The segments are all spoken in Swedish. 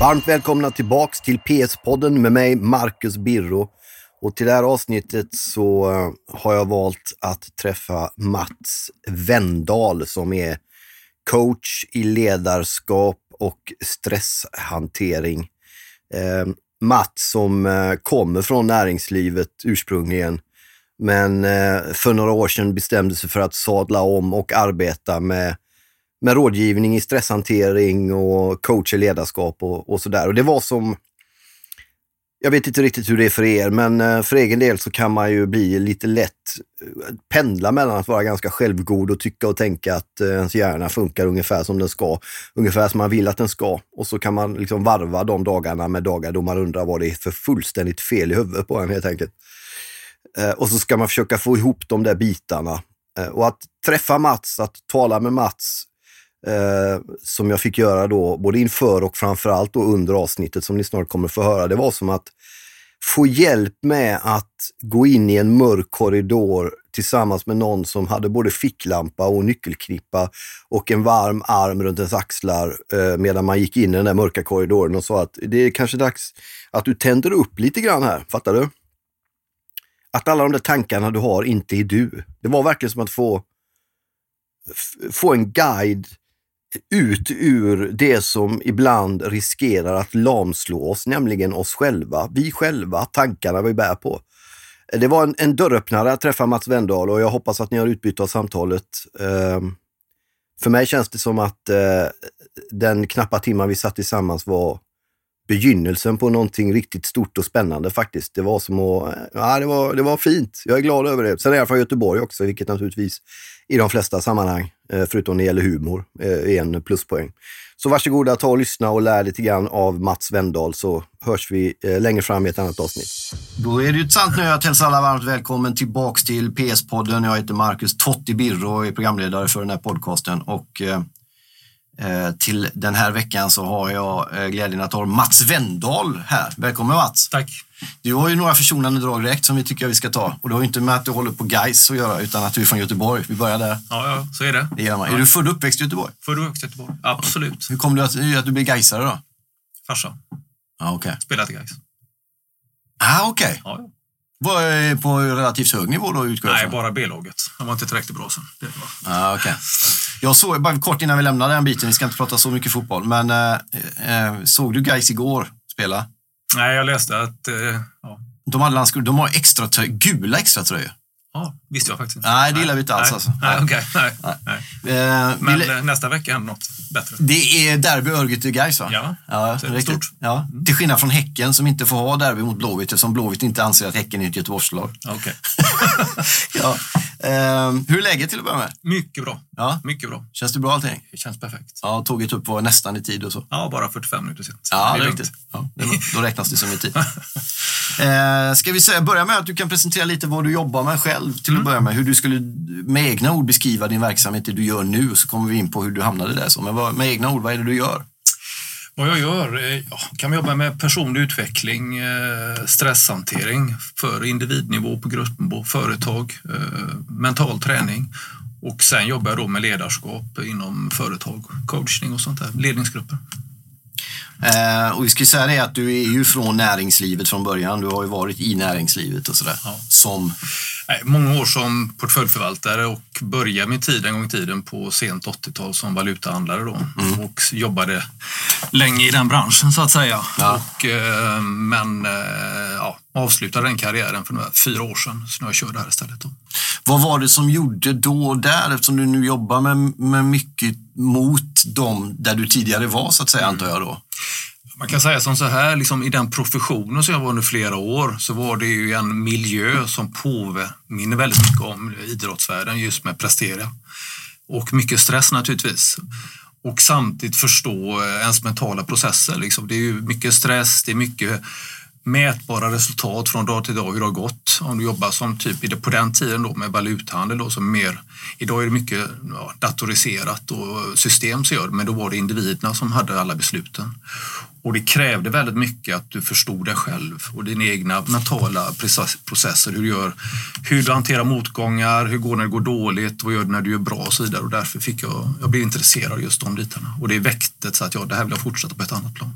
Varmt välkomna tillbaks till PS-podden med mig, Marcus Birro. Och till det här avsnittet så eh, har jag valt att träffa Mats Wendahl som är coach i ledarskap och stresshantering. Eh, Mats som eh, kommer från näringslivet ursprungligen, men eh, för några år sedan bestämde sig för att sadla om och arbeta med med rådgivning i stresshantering och coach i ledarskap och, och sådär. Och det var som, jag vet inte riktigt hur det är för er, men eh, för egen del så kan man ju bli lite lätt eh, pendla mellan att vara ganska självgod och tycka och tänka att eh, ens hjärna funkar ungefär som den ska, ungefär som man vill att den ska. Och så kan man liksom varva de dagarna med dagar då man undrar vad det är för fullständigt fel i huvudet på en helt enkelt. Och så ska man försöka få ihop de där bitarna. Och att träffa Mats, att tala med Mats, eh, som jag fick göra då, både inför och framförallt då under avsnittet som ni snart kommer få höra, det var som att få hjälp med att gå in i en mörk korridor tillsammans med någon som hade både ficklampa och nyckelknippa och en varm arm runt ens axlar eh, medan man gick in i den där mörka korridoren och sa att det är kanske dags att du tänder upp lite grann här, fattar du? Att alla de där tankarna du har inte är du. Det var verkligen som att få, få en guide ut ur det som ibland riskerar att lamslå oss, nämligen oss själva. Vi själva, tankarna vi bär på. Det var en, en dörröppnare att träffa Mats Wendahl och jag hoppas att ni har utbyte av samtalet. Ehm, för mig känns det som att eh, den knappa timman vi satt tillsammans var begynnelsen på någonting riktigt stort och spännande faktiskt. Det var som att, eh, ja, det var, det var fint. Jag är glad över det. Sen är jag från Göteborg också, vilket naturligtvis i de flesta sammanhang, eh, förutom när det gäller humor, eh, är en pluspoäng. Så varsågoda, ta och lyssna och lär lite grann av Mats Wendahl så hörs vi eh, längre fram i ett annat avsnitt. Då är det ju sant nu att hälsa alla varmt välkommen tillbaks till PS-podden. Jag heter Marcus Totti Birro och är programledare för den här podcasten. Och, Eh, till den här veckan så har jag glädjen att ha Mats Wendahl här. Välkommen Mats! Tack! Du har ju några försonande drag direkt som vi tycker vi ska ta. Och det har ju inte med att du håller på Gais att göra utan att du är från Göteborg. Vi börjar där. Ja, ja så är det. det är, man. är du född och uppväxt i Göteborg? Född och uppväxt i Göteborg, absolut. Hur kom det att, att du blev Gaisare då? Farsa. Ah, okay. Spelat i Gais. Ah, okej. Okay. Ja, ja. Var på relativt hög nivå då utgår Nej, bara B-laget. Han var inte tillräckligt bra sen. Det var. Ah, okay. Jag såg, bara kort innan vi lämnar den biten, vi ska inte prata så mycket fotboll, men eh, eh såg du Gais igår spela? Nej, jag läste att... Eh, ja. de, hade de har extra gula extra tröjor. Ja, visste jag faktiskt inte. Nej, det gillar vi inte alls. Nej, alltså. nej, okay, nej, nej. Eh, Men vill... nästa vecka händer något bättre. Det är derby Örgryte-Gais va? Ja, ja det är stort. Ja. Mm. Till skillnad från Häcken som inte får ha derby mot Blåvitt eftersom Blåvitt inte anser att Häcken är ett Göteborgslag. Okay. ja. Eh, hur är läget till att börja med? Mycket bra. Ja. Mycket bra. Känns det bra allting? Det känns perfekt. Ja, tåget upp var nästan i tid och så? Ja, bara 45 minuter sent. Ja, det är riktigt. Ja, då räknas det som i tid. eh, ska vi säga, börja med att du kan presentera lite vad du jobbar med själv till att mm. börja med. Hur du skulle med egna ord beskriva din verksamhet, det du gör nu, så kommer vi in på hur du hamnade där. Så, men vad, med egna ord, vad är det du gör? Vad jag gör? Eh, ja, kan jobba med personlig utveckling, eh, stresshantering för individnivå, på gruppnivå, företag, eh, mental träning och sen jobbar jag då med ledarskap inom företag, coachning och sånt där, ledningsgrupper. Eh, och vi ska säga det att du är ju från näringslivet från början. Du har ju varit i näringslivet och sådär. Ja. Som? Många år som portföljförvaltare och började min tid en gång i tiden på sent 80-tal som valutahandlare då mm. och jobbade länge i den branschen så att säga. Ja. Och, eh, men eh, ja, avslutade den karriären för några, fyra år sedan, så nu har jag kört det här istället. Då. Vad var det som gjorde då och där, eftersom du nu jobbar med, med mycket mot dem där du tidigare var, så att säga, mm. antar jag då? Man kan säga som så här, liksom, i den professionen som jag var under flera år så var det ju en miljö som påminner väldigt mycket om idrottsvärlden just med prestera. Och mycket stress naturligtvis. Och samtidigt förstå eh, ens mentala processer. Liksom. Det är ju mycket stress, det är mycket mätbara resultat från dag till dag hur det har gått. Om du jobbar som typ på den tiden då med valuthandel då, som mer, idag är det mycket ja, datoriserat och system som gör det, men då var det individerna som hade alla besluten. Och det krävde väldigt mycket att du förstod dig själv och dina egna mentala processer. Hur du, gör, hur du hanterar motgångar, hur går när det går dåligt, vad gör du när du gör bra och så vidare. Och därför fick jag, jag blev intresserad av just de bitarna. Och det väckte så att jag, det här vill jag fortsätta på ett annat plan.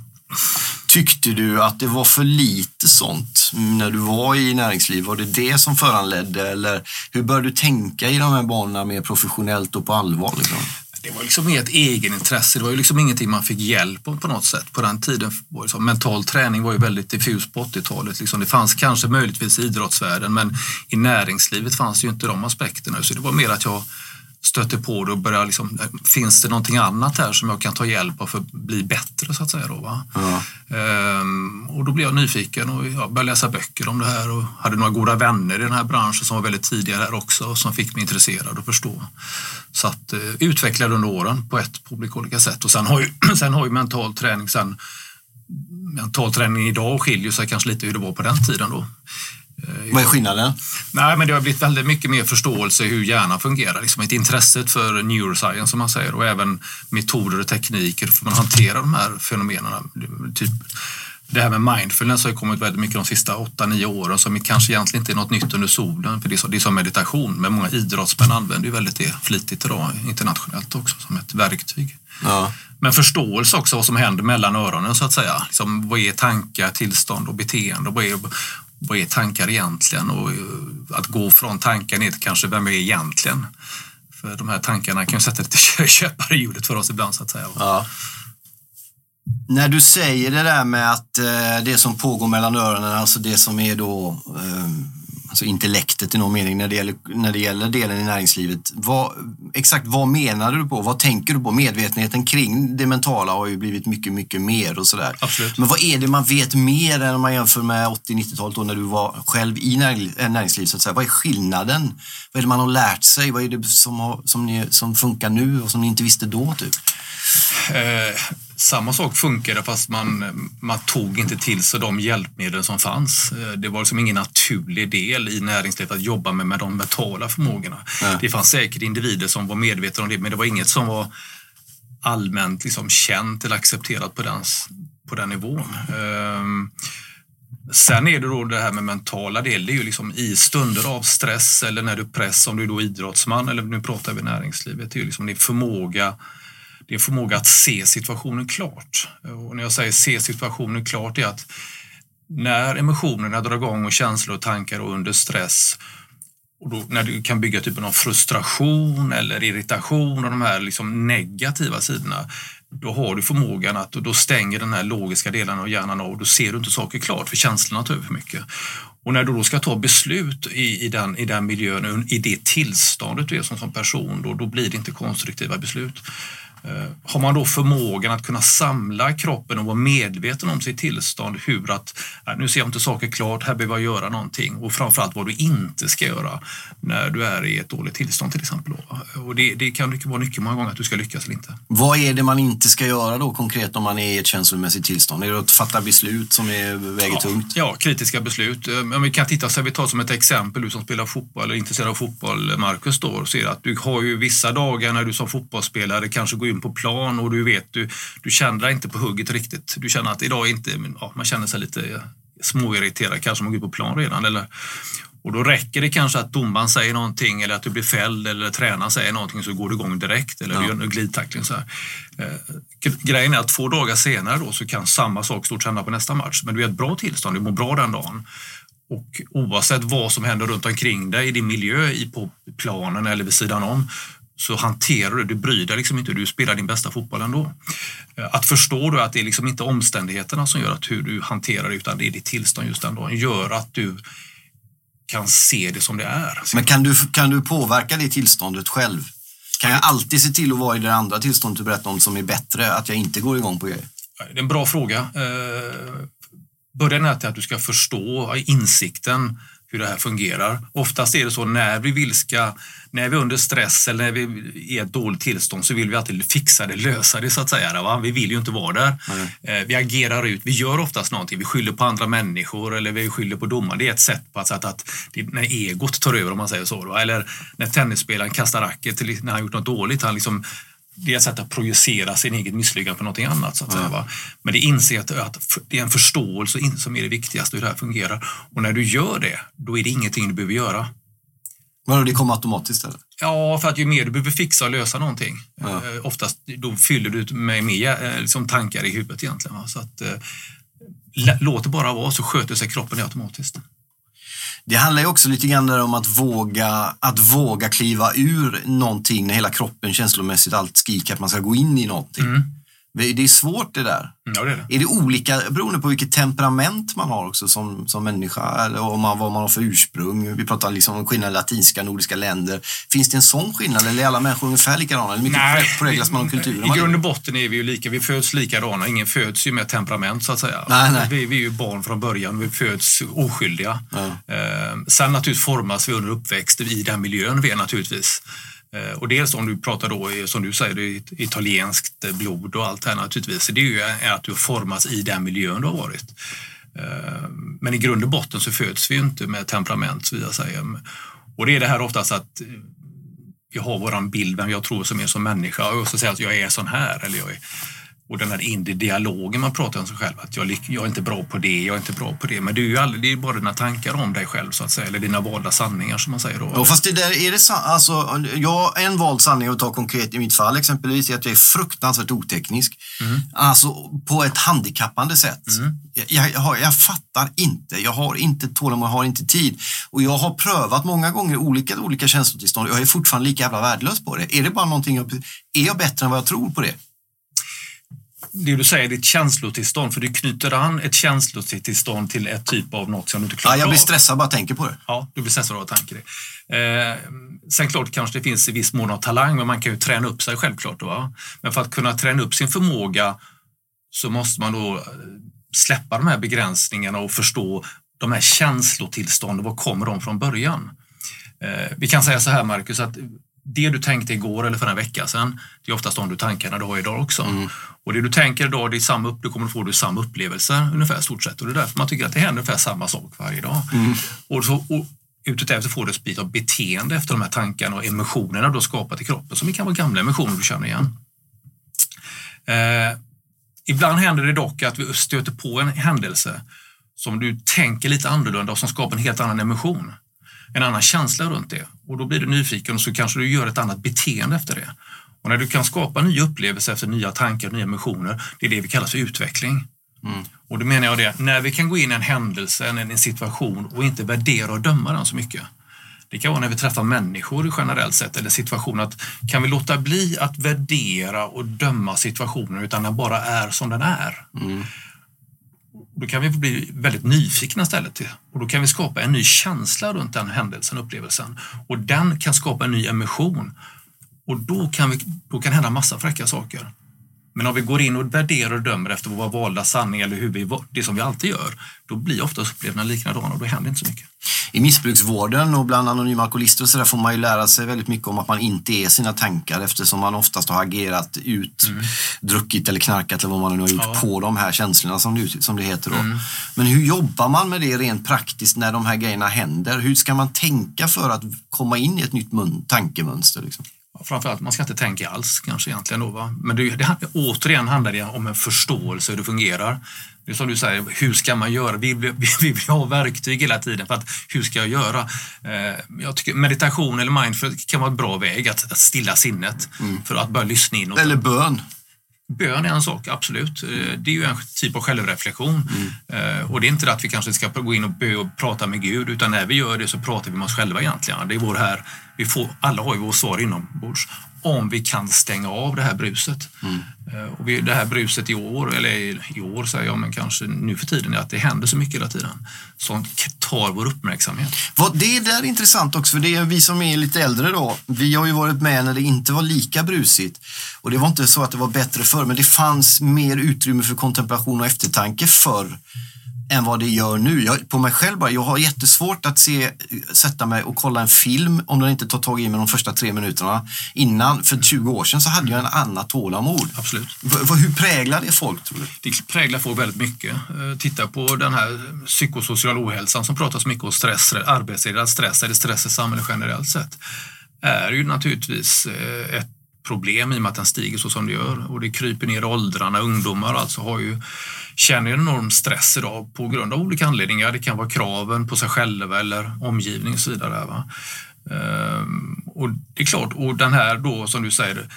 Tyckte du att det var för lite sånt när du var i näringsliv? Var det det som föranledde eller hur började du tänka i de här banorna mer professionellt och på allvar? Liksom? Det var liksom mer ett egenintresse. Det var ju liksom ingenting man fick hjälp om på något sätt. På den tiden var det så, mental träning var ju väldigt diffus på 80-talet. Liksom det fanns kanske möjligtvis i idrottsvärlden men i näringslivet fanns ju inte de aspekterna. Så det var mer att jag stötte på det och började liksom, finns det någonting annat här som jag kan ta hjälp av för att bli bättre så att säga. Då? Ja. Ehm, och då blev jag nyfiken och jag började läsa böcker om det här och hade några goda vänner i den här branschen som var väldigt tidiga här också och som fick mig intresserad och förstå. Så att eh, utvecklade under åren på ett på olika sätt och sen har ju, sen har ju mental träning sen mental träning idag skiljer sig kanske lite hur det var på den tiden då. Eh, Vad är skillnaden? Nej, men det har blivit väldigt mycket mer förståelse hur hjärnan fungerar. Liksom ett intresse för neuroscience som man säger och även metoder och tekniker för att hantera de här fenomenen. Typ, det här med mindfulness har kommit väldigt mycket de sista 8-9 åren som kanske egentligen inte är något nytt under solen. För det är, så, det är som meditation, men många idrottsmän använder ju väldigt det flitigt idag internationellt också som ett verktyg. Ja. Men förståelse också vad som händer mellan öronen så att säga. Liksom, vad är tankar, tillstånd och beteende? Vad är, vad är tankar egentligen? Och eh, att gå från tankar ner till kanske vem är egentligen? För de här tankarna kan ju sätta lite köpare i hjulet för oss ibland så att säga. Ja. När du säger det där med att eh, det som pågår mellan öronen, alltså det som är då eh, alltså intellektet i någon mening när det gäller, när det gäller delen i näringslivet. Vad, exakt vad menar du på? Vad tänker du på? Medvetenheten kring det mentala har ju blivit mycket, mycket mer och sådär. Absolut. Men vad är det man vet mer än om man jämför med 80-90-talet då när du var själv i näringslivet? Så att säga. Vad är skillnaden? Vad är det man har lärt sig? Vad är det som, har, som, ni, som funkar nu och som ni inte visste då? Typ? Eh, samma sak funkade fast man, man tog inte till sig de hjälpmedel som fanns. Eh, det var liksom ingen naturlig del i näringslivet att jobba med, med de mentala förmågorna. Nej. Det fanns säkert individer som var medvetna om det men det var inget som var allmänt liksom känt eller accepterat på den, på den nivån. Um, Sen är det då det här med mentala del, det är ju liksom i stunder av stress eller när du press, om du är då idrottsman eller nu pratar vi näringslivet, det är ju liksom din förmåga det är förmåga att se situationen klart. Och när jag säger se situationen klart är att när emotionerna drar igång och känslor och tankar och under stress och då, när du kan bygga typen av frustration eller irritation och de här liksom negativa sidorna, då har du förmågan att då stänger den här logiska delen av hjärnan av och då ser du inte saker klart för känslorna tar över för mycket. Och när du då ska ta beslut i, i, den, i den miljön, i det tillståndet du är som, som person, då, då blir det inte konstruktiva beslut. Eh, har man då förmågan att kunna samla kroppen och vara medveten om sitt tillstånd, hur att äh, nu ser jag inte saker klart, här behöver jag göra någonting och framförallt vad du inte ska göra när du är i ett dåligt tillstånd till exempel. Och det, det kan vara nyckeln många gånger att du ska lyckas eller inte. Vad är det man inte ska göra då konkret om man är i ett känslomässigt tillstånd? Är det att fatta beslut som är, väger ja, tungt? Ja, kritiska beslut. Eh, om vi kan titta, så vi tar som ett exempel, du som spelar fotboll eller är intresserad av fotboll, Marcus, då, ser att du har ju vissa dagar när du som fotbollsspelare kanske går in på plan och du vet, du, du känner inte på hugget riktigt. Du känner att idag inte, ja, man känner sig lite småirriterad kanske man går på plan redan. Eller, och då räcker det kanske att domaren säger någonting eller att du blir fälld eller tränaren säger någonting så går du igång direkt eller ja. du gör en glidtackling. Så här. Eh, grejen är att två dagar senare då så kan samma sak stort hända på nästa match. Men du är i ett bra tillstånd, du mår bra den dagen. Och oavsett vad som händer runt omkring dig i din miljö, på planen eller vid sidan om, så hanterar du, du bryr dig liksom inte, du spelar din bästa fotboll ändå. Eh, att förstå då att det är liksom inte omständigheterna som gör att hur du hanterar det utan det är ditt tillstånd just den dagen, gör att du kan se det som det är. Men kan du, kan du påverka det tillståndet själv? Kan jag alltid se till att vara i det andra tillståndet du berättade om som är bättre, att jag inte går igång på grejer? Det är en bra fråga. Eh, början är att du ska förstå insikten hur det här fungerar. Oftast är det så när vi vilska, när vi är under stress eller när vi är i ett dåligt tillstånd så vill vi alltid fixa det, lösa det så att säga. Va? Vi vill ju inte vara där. Mm. Vi agerar ut, vi gör oftast någonting, vi skyller på andra människor eller vi skyller på domaren. Det är ett sätt på att, att, att när egot tar över om man säger så. Va? Eller när tennisspelaren kastar racket när han gjort något dåligt. Han liksom det är ett sätt att projicera sin egen misslyckande på någonting annat. Så att säga, va? Men det inser att, att det är en förståelse som är det viktigaste hur det här fungerar. Och när du gör det, då är det ingenting du behöver göra. Men det kommer automatiskt eller? Ja, för att ju mer du behöver fixa och lösa någonting, Ja. eh, oftast då fyller du med mer eh, liksom, tankar i huvudet egentligen. Va? Så att, eh, låt det bara vara så sköter sig kroppen det automatiskt. Det handlar ju också lite grann om att våga, att våga kliva ur någonting när hela kroppen känslomässigt allt skriker att man ska gå in i någonting. Mm. Det är svårt det där. Ja, det är det. Är det olika beroende på vilket temperament man har också som, som människa eller om man, vad man har för ursprung? Vi pratar liksom om skillnad i latinska, nordiska länder. Finns det en sån skillnad eller är alla människor ungefär likadana? Eller mycket Nej, präglas man av kulturen? I grund och botten är vi ju lika. Vi föds likadana. Ingen föds ju med temperament så att säga. Nej, nej. Vi, vi är ju barn från början. Vi föds oskyldiga. Ja. Eh, sen naturligtvis formas vi under uppväxt i den miljön vi är naturligtvis. Eh, och dels om du pratar då, eh, som du säger, italienskt eh, blod och allt det här naturligtvis. Det är ju att du formas i den miljön du har varit. Men i grund och botten så föds vi ju inte med temperament, så vill jag säga. Och det är det här oftast att vi har våran bild, vem jag tror som är som människa och så säger att jag är sån här. Eller jag är, och den här inre dialogen man pratar om sig själv, att jag, jag är inte bra på det, jag är inte bra på det. Men det är ju aldrig, det är bara dina tankar om dig själv så att säga, eller dina valda sanningar som man säger då. Ja, fast det där är det sant. Alltså, jag, en vald sanning att ta konkret i mitt fall exempelvis är att jag är fruktansvärt oteknisk. Alltså på ett handikappande sätt. Jag, jag, har, jag fattar inte. Jag har inte tålamod, jag har inte tid. Och jag har prövat många gånger olika, olika känslotillstånd. Jag är fortfarande lika jävla värdelös på det. Är det bara någonting jag, är jag bättre än vad jag tror på det? Det du säger, ditt känslotillstånd, för du knyter an ett känslotillstånd till ett typ av något som du inte klarar Ja, jag blir av. stressad bara jag tänker på det. Ja, du blir stressad av att tänka det. Eh, sen klart kanske det finns i viss mån av talang, men man kan ju träna upp sig självklart. Va? Men för att kunna träna upp sin förmåga så måste man då eh, släppa de här begränsningarna och förstå de här känslotillstånden, var kommer de från början? Eh, vi kan säga så här Marcus, att det du tänkte igår eller för en vecka sedan, det är oftast de du tankarna du har idag också. Och det du tänker idag, det är samma upp, du kommer att få du samma upplevelser ungefär stort sett. Och det är därför man tycker att det händer ungefär samma sak varje dag. Och, så, och utefter får du ett bit av beteende efter de här tankarna och emotionerna du har skapat i kroppen som kan vara gamla emotioner du känner igen. Eh, ibland händer det dock att vi stöter på en händelse som du tänker lite annorlunda och som skapar en helt annan emotion. En annan känsla runt det. Och då blir du nyfiken och så kanske du gör ett annat beteende efter det. Och när du kan skapa nya upplevelser efter nya tankar och nya emotioner, det är det vi kallar för utveckling. Och då menar jag det, när vi kan gå in i en händelse, en, en situation och inte värdera och döma den så mycket. Det kan vara när vi träffar människor generellt sett eller situationer. Att kan vi låta bli att värdera och döma situationen utan den bara är som den är. Då kan vi bli väldigt nyfikna istället. Och då kan vi skapa en ny känsla runt den händelsen, upplevelsen. Och den kan skapa en ny emotion. Och då kan, vi, då kan hända massa fräcka saker. Men om vi går in och värderar och dömer efter våra valda sanning eller hur vi, det som vi alltid gör, då blir oftast upplevelserna likadana och då händer inte så mycket. I missbruksvården och bland anonyma alkoholister så får man ju lära sig väldigt mycket om att man inte är sina tankar eftersom man oftast har agerat ut, druckit eller knarkat eller vad man nu har gjort Ja. på de här känslorna som det, som det heter. Då. Men hur jobbar man med det rent praktiskt när de här grejerna händer? Hur ska man tänka för att komma in i ett nytt mun- tankemönster? Liksom? Framförallt, man ska inte tänka alls kanske egentligen. Då, va? Men det, det, återigen handlar det om en förståelse hur det fungerar. Det är som du säger, hur ska man göra? Vi vill, vi vi vill ha verktyg hela tiden för att hur ska jag göra? Eh, jag tycker meditation eller mindfulness kan vara en bra väg att, att stilla sinnet för att börja lyssna inåt. Eller bön? Bön är en sak, absolut. Eh, Det är ju en typ av självreflektion. Eh, Och det är inte att vi kanske ska gå in och be och prata med Gud, utan när vi gör det så pratar vi med oss själva egentligen. Det är vår här, vi får, alla har ju vårt svar inombords. Om vi kan stänga av det här bruset. Eh, Och det här bruset i år, eller i, år säger jag, men kanske nu för tiden, är att det händer så mycket hela tiden. Som tar vår uppmärksamhet. Det är där intressant också, för det är vi som är lite äldre då. Vi har ju varit med när det inte var lika brusigt. Och det var inte så att det var bättre förr, men det fanns mer utrymme för kontemplation och eftertanke förr än vad det gör nu. Jag, på mig själv bara, jag har jättesvårt att se, sätta mig och kolla en film om den inte tar tag i mig de första tre minuterna. Innan, för 20 år sedan, så hade jag en annat tålamod. Absolut. V, v, hur präglar det folk, tror du? Det präglar folk väldigt mycket. Eh, Titta på den här psykosociala ohälsan som pratas mycket om stress, arbetsrelaterad stress eller stress i samhället generellt sett. är ju naturligtvis eh, ett problem i och med att den stiger så som det gör och det kryper ner i åldrarna. Ungdomar alltså har ju, känner en enorm stress idag på grund av olika anledningar. Det kan vara kraven på sig själva eller omgivning och så vidare. Va? Ehm, och det är klart, och den här då som du säger,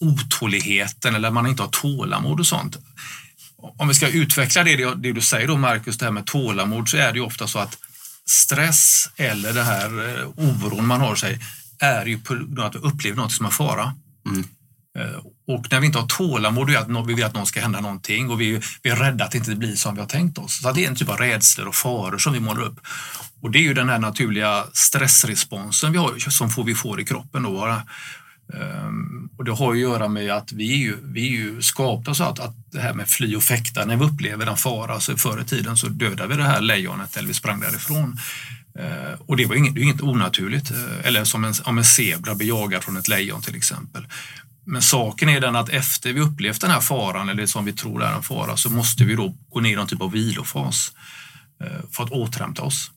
otåligheten eller man inte har tålamod och sånt. Om vi ska utveckla det, det du säger då Marcus, det här med tålamod, så är det ju ofta så att stress eller det här eh, oron man har sig är ju på grund av att vi upplever något som är fara. Mm. Eh, och när vi inte har tålamod, är att vi vill att någon ska hända någonting och vi, vi är rädda att det inte blir som vi har tänkt oss. Så det är en typ av rädslor och faror som vi målar upp. Och det är ju den här naturliga stressresponsen vi har, som får vi får i kroppen. Då. Ehm, och det har att göra med att vi är ju, vi är ju skapta så att, att det här med fly och fäkta, när vi upplever en fara, så förr i tiden så dödade vi det här lejonet eller vi sprang därifrån. Eh, och det var inget, det är inget onaturligt. Eh, eller som en, om en zebra blir jagad från ett lejon till exempel. Men saken är den att efter vi upplevt den här faran, eller som vi tror är en fara, så måste vi då gå ner i någon typ av vilofas eh, för att återhämta oss.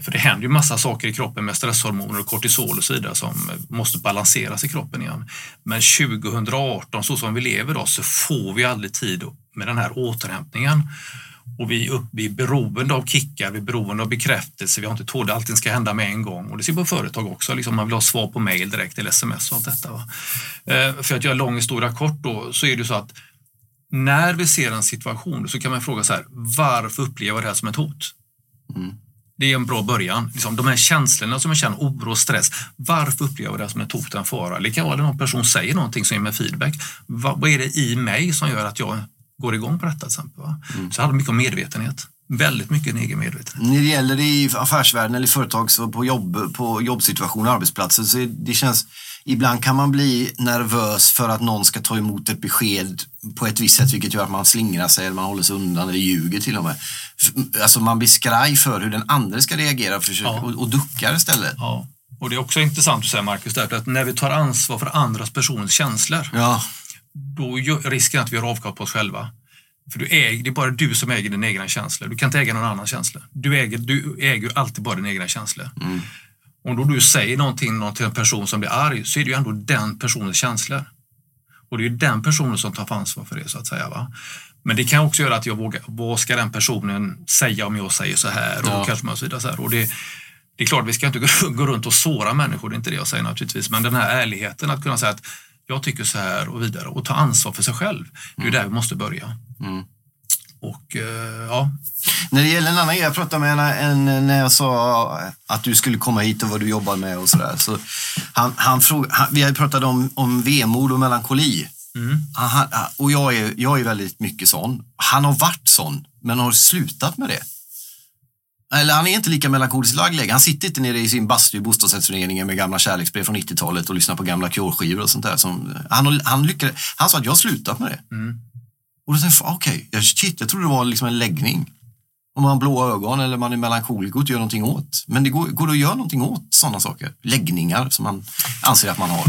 För det händer ju massa saker i kroppen med stresshormoner och kortisol och så vidare som måste balanseras i kroppen igen. Men 2018, så som vi lever då, så får vi aldrig tid med den här återhämtningen. Och vi är, upp, vi är beroende av kickar, vi är beroende av bekräftelse, vi har inte tål, allting ska hända med en gång. Och det ser på företag också, liksom man vill ha svar på mail direkt eller sms och allt detta. Va? Eh, för att göra lång historia kort då, så är det så att när vi ser en situation så kan man fråga så här, varför upplever jag det här som ett hot? Mm. Det är en bra början. Liksom, de här känslorna som jag känner, oro och stress. Varför upplever jag det som ett hot, en fara? Det kan vara att någon person säger någonting som ger mig feedback. vad, vad är det i mig som gör att jag går igång på detta? Till exempel, mm. Så det handlar mycket om medvetenhet. Väldigt mycket en egen medvetenhet. När det gäller i affärsvärlden eller företags och på, jobb, på jobbsituationer och arbetsplatser så det känns Ibland kan man bli nervös för att någon ska ta emot ett besked på ett visst sätt vilket gör att man slingrar sig eller man håller sig undan eller ljuger till och med. Alltså man blir skraj för hur den andra ska reagera och, försöka, ja. och, och duckar istället. Ja. Och det är också intressant att säga Marcus, därför att när vi tar ansvar för andras personens känslor, ja. Då är risken att vi gör avkall på oss själva. För du äger, det är bara du som äger dina egna känslor. Du kan inte äga någon annans känslor. Du äger, du äger alltid bara dina egna känslor. Mm. Om då du säger någonting till en person som blir arg så är det ju ändå den personens känslor. Och det är ju den personen som tar ansvar för det så att säga. Va? Men det kan också göra att jag vågar, vad ska den personen säga om jag säger så här? Och ja. kanske man så vidare, så här. Och det, det är klart, vi ska inte gå runt och såra människor, det är inte det jag säger naturligtvis. Men den här ärligheten att kunna säga att jag tycker så här och vidare och ta ansvar för sig själv. Det är mm. där vi måste börja. Mm. Och eh, ja. När det gäller en annan grej, jag pratade med en, när jag sa att du skulle komma hit och vad du jobbar med och sådär. Så han, han fråg, han, vi har pratat om, om vemod och melankoli. Mm. Han, och jag är, jag är väldigt mycket sån. Han har varit sån, men har slutat med det. Eller han är inte lika melankoliskt lagd längre. Han sitter inte nere i sin bastu i bostadsrättsföreningen med gamla kärleksbrev från 90-talet och lyssnar på gamla Cure-skivor och sånt där. Som, han, han, lyckades, han sa att jag har slutat med det. Mm. Och då tänkte jag, okej, okay, shit, jag trodde det var liksom en läggning. Om man har blåa ögon eller man är melankoliker och gör någonting åt. Men det går, går det att göra någonting åt sådana saker? Läggningar som man anser att man har.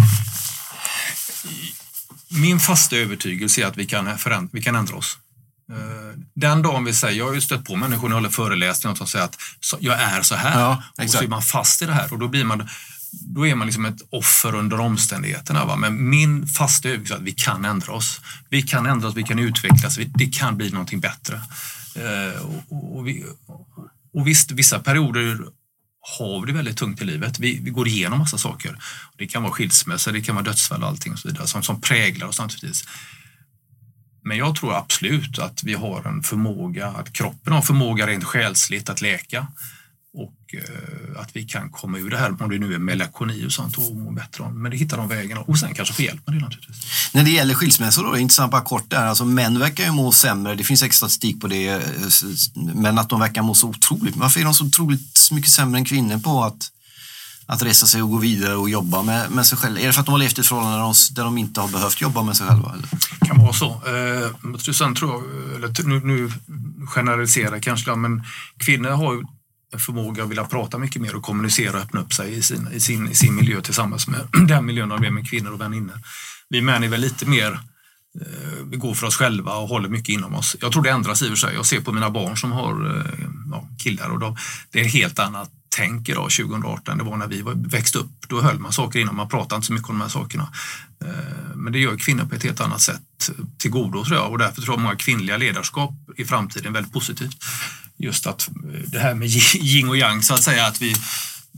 Min fasta övertygelse är att vi kan, förändra, vi kan ändra oss. Eh, den dagen vi säger, jag har ju stött på människor när jag håller föreläsningar som säger att jag är så här. Ja, och så är man fast i det här och då blir man då är man liksom ett offer under omständigheterna. Va? Men min fasta övertygelse är att vi kan ändra oss. Vi kan ändra oss, vi kan utvecklas, det kan bli någonting bättre. Eh, och, och, vi, och visst, vissa perioder har vi det väldigt tungt i livet. Vi, vi går igenom massa saker. Det kan vara skilsmässa, det kan vara dödsfall och allting och så vidare som, som präglar oss naturligtvis. Men jag tror absolut att vi har en förmåga, att kroppen har förmåga rent själsligt att läka. Och eh, att vi kan komma ur det här, om det nu är melakoni och sånt och må bättre om. Men det hittar de vägarna. Och sen kanske få hjälp med det naturligtvis. När det gäller skilsmässor då, det är intressant bara kort där, alltså män verkar ju må sämre, det finns extra statistik på det, eh, men att de verkar må så otroligt, varför är de så otroligt mycket sämre än kvinnor på att att resa sig och gå vidare och jobba med, med sig själva? Är det för att de har levt i ett förhållande där de, där de inte har behövt jobba med sig själva? Eller? Det kan vara så. Eh, sen tror jag, eller nu, nu generaliserar kanske, men kvinnor har ju förmåga att vilja prata mycket mer och kommunicera och öppna upp sig i sin, i sin, i sin miljö tillsammans med den miljön de är med kvinnor och väninnor. Vi män är väl lite mer eh, vi går för oss själva och håller mycket inom oss. Jag tror det ändras i och för sig. Jag ser på mina barn som har eh, ja, killar och de, det är helt annat tänk idag 2018 det var när vi växte upp. Då höll man saker innan, man pratade inte så mycket om de här sakerna. Eh, men det gör kvinnor på ett helt annat sätt till godo tror jag och därför tror jag många kvinnliga ledarskap i framtiden är väldigt positivt just att eh, det här med yin och yang så att säga, att vi,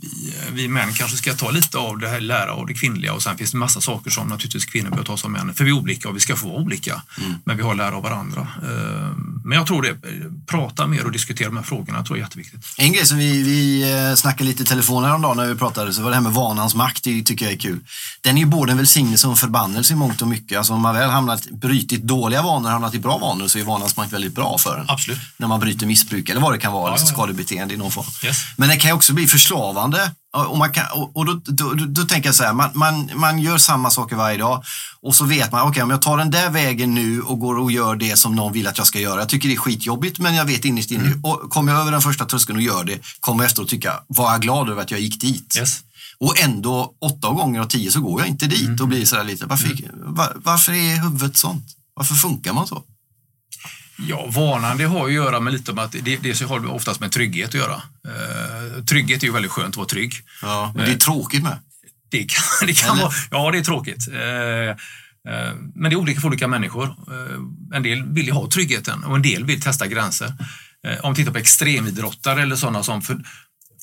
vi, vi män kanske ska ta lite av det här, lära av det kvinnliga och sen finns det massa saker som naturligtvis kvinnor bör ta som män. För vi är olika och vi ska få vara olika, mm. men vi har lära av varandra. Eh, men jag tror det, prata mer och diskutera de här frågorna tror jag är jätteviktigt. En grej som vi, vi eh, snackade lite i telefon häromdagen när vi pratade så var det här med vanans makt, det tycker jag är kul. Den är ju både en välsignelse och en förbannelse i mångt och mycket. Alltså om man väl hamnat, brutit dåliga vanor hamnat i bra vanor så är vanans makt väldigt bra för en. Absolut. När man bryter missbruk eller vad det kan vara, ja, liksom skadebeteende i någon form. Yes. Men det kan ju också bli förslavande och, man kan, och, då, då, då, då, tänker jag så här, man, man, man gör samma saker varje dag och så vet man, okej okay, om jag tar den där vägen nu och går och gör det som någon vill att jag ska göra. Jag tycker det är skitjobbigt men jag vet innerst inne, mm. och kommer jag över den första tröskeln och gör det, kommer jag efteråt tycka, var jag glad över att jag gick dit. Yes. Och ändå åtta gånger av tio så går jag inte dit mm. och blir sådär lite, varför, mm. var, varför är huvudet sånt? Varför funkar man så? Ja, vanan det har ju att göra med lite om att det, det har oftast med trygghet att göra. Uh, trygghet är ju väldigt skönt att vara trygg. Ja, men det är uh, tråkigt med. Det kan, det kan vara, ja det är tråkigt. Uh, men det är olika för olika människor. En del vill ju ha tryggheten och en del vill testa gränser. Om vi tittar på extremidrottare eller sådana som för,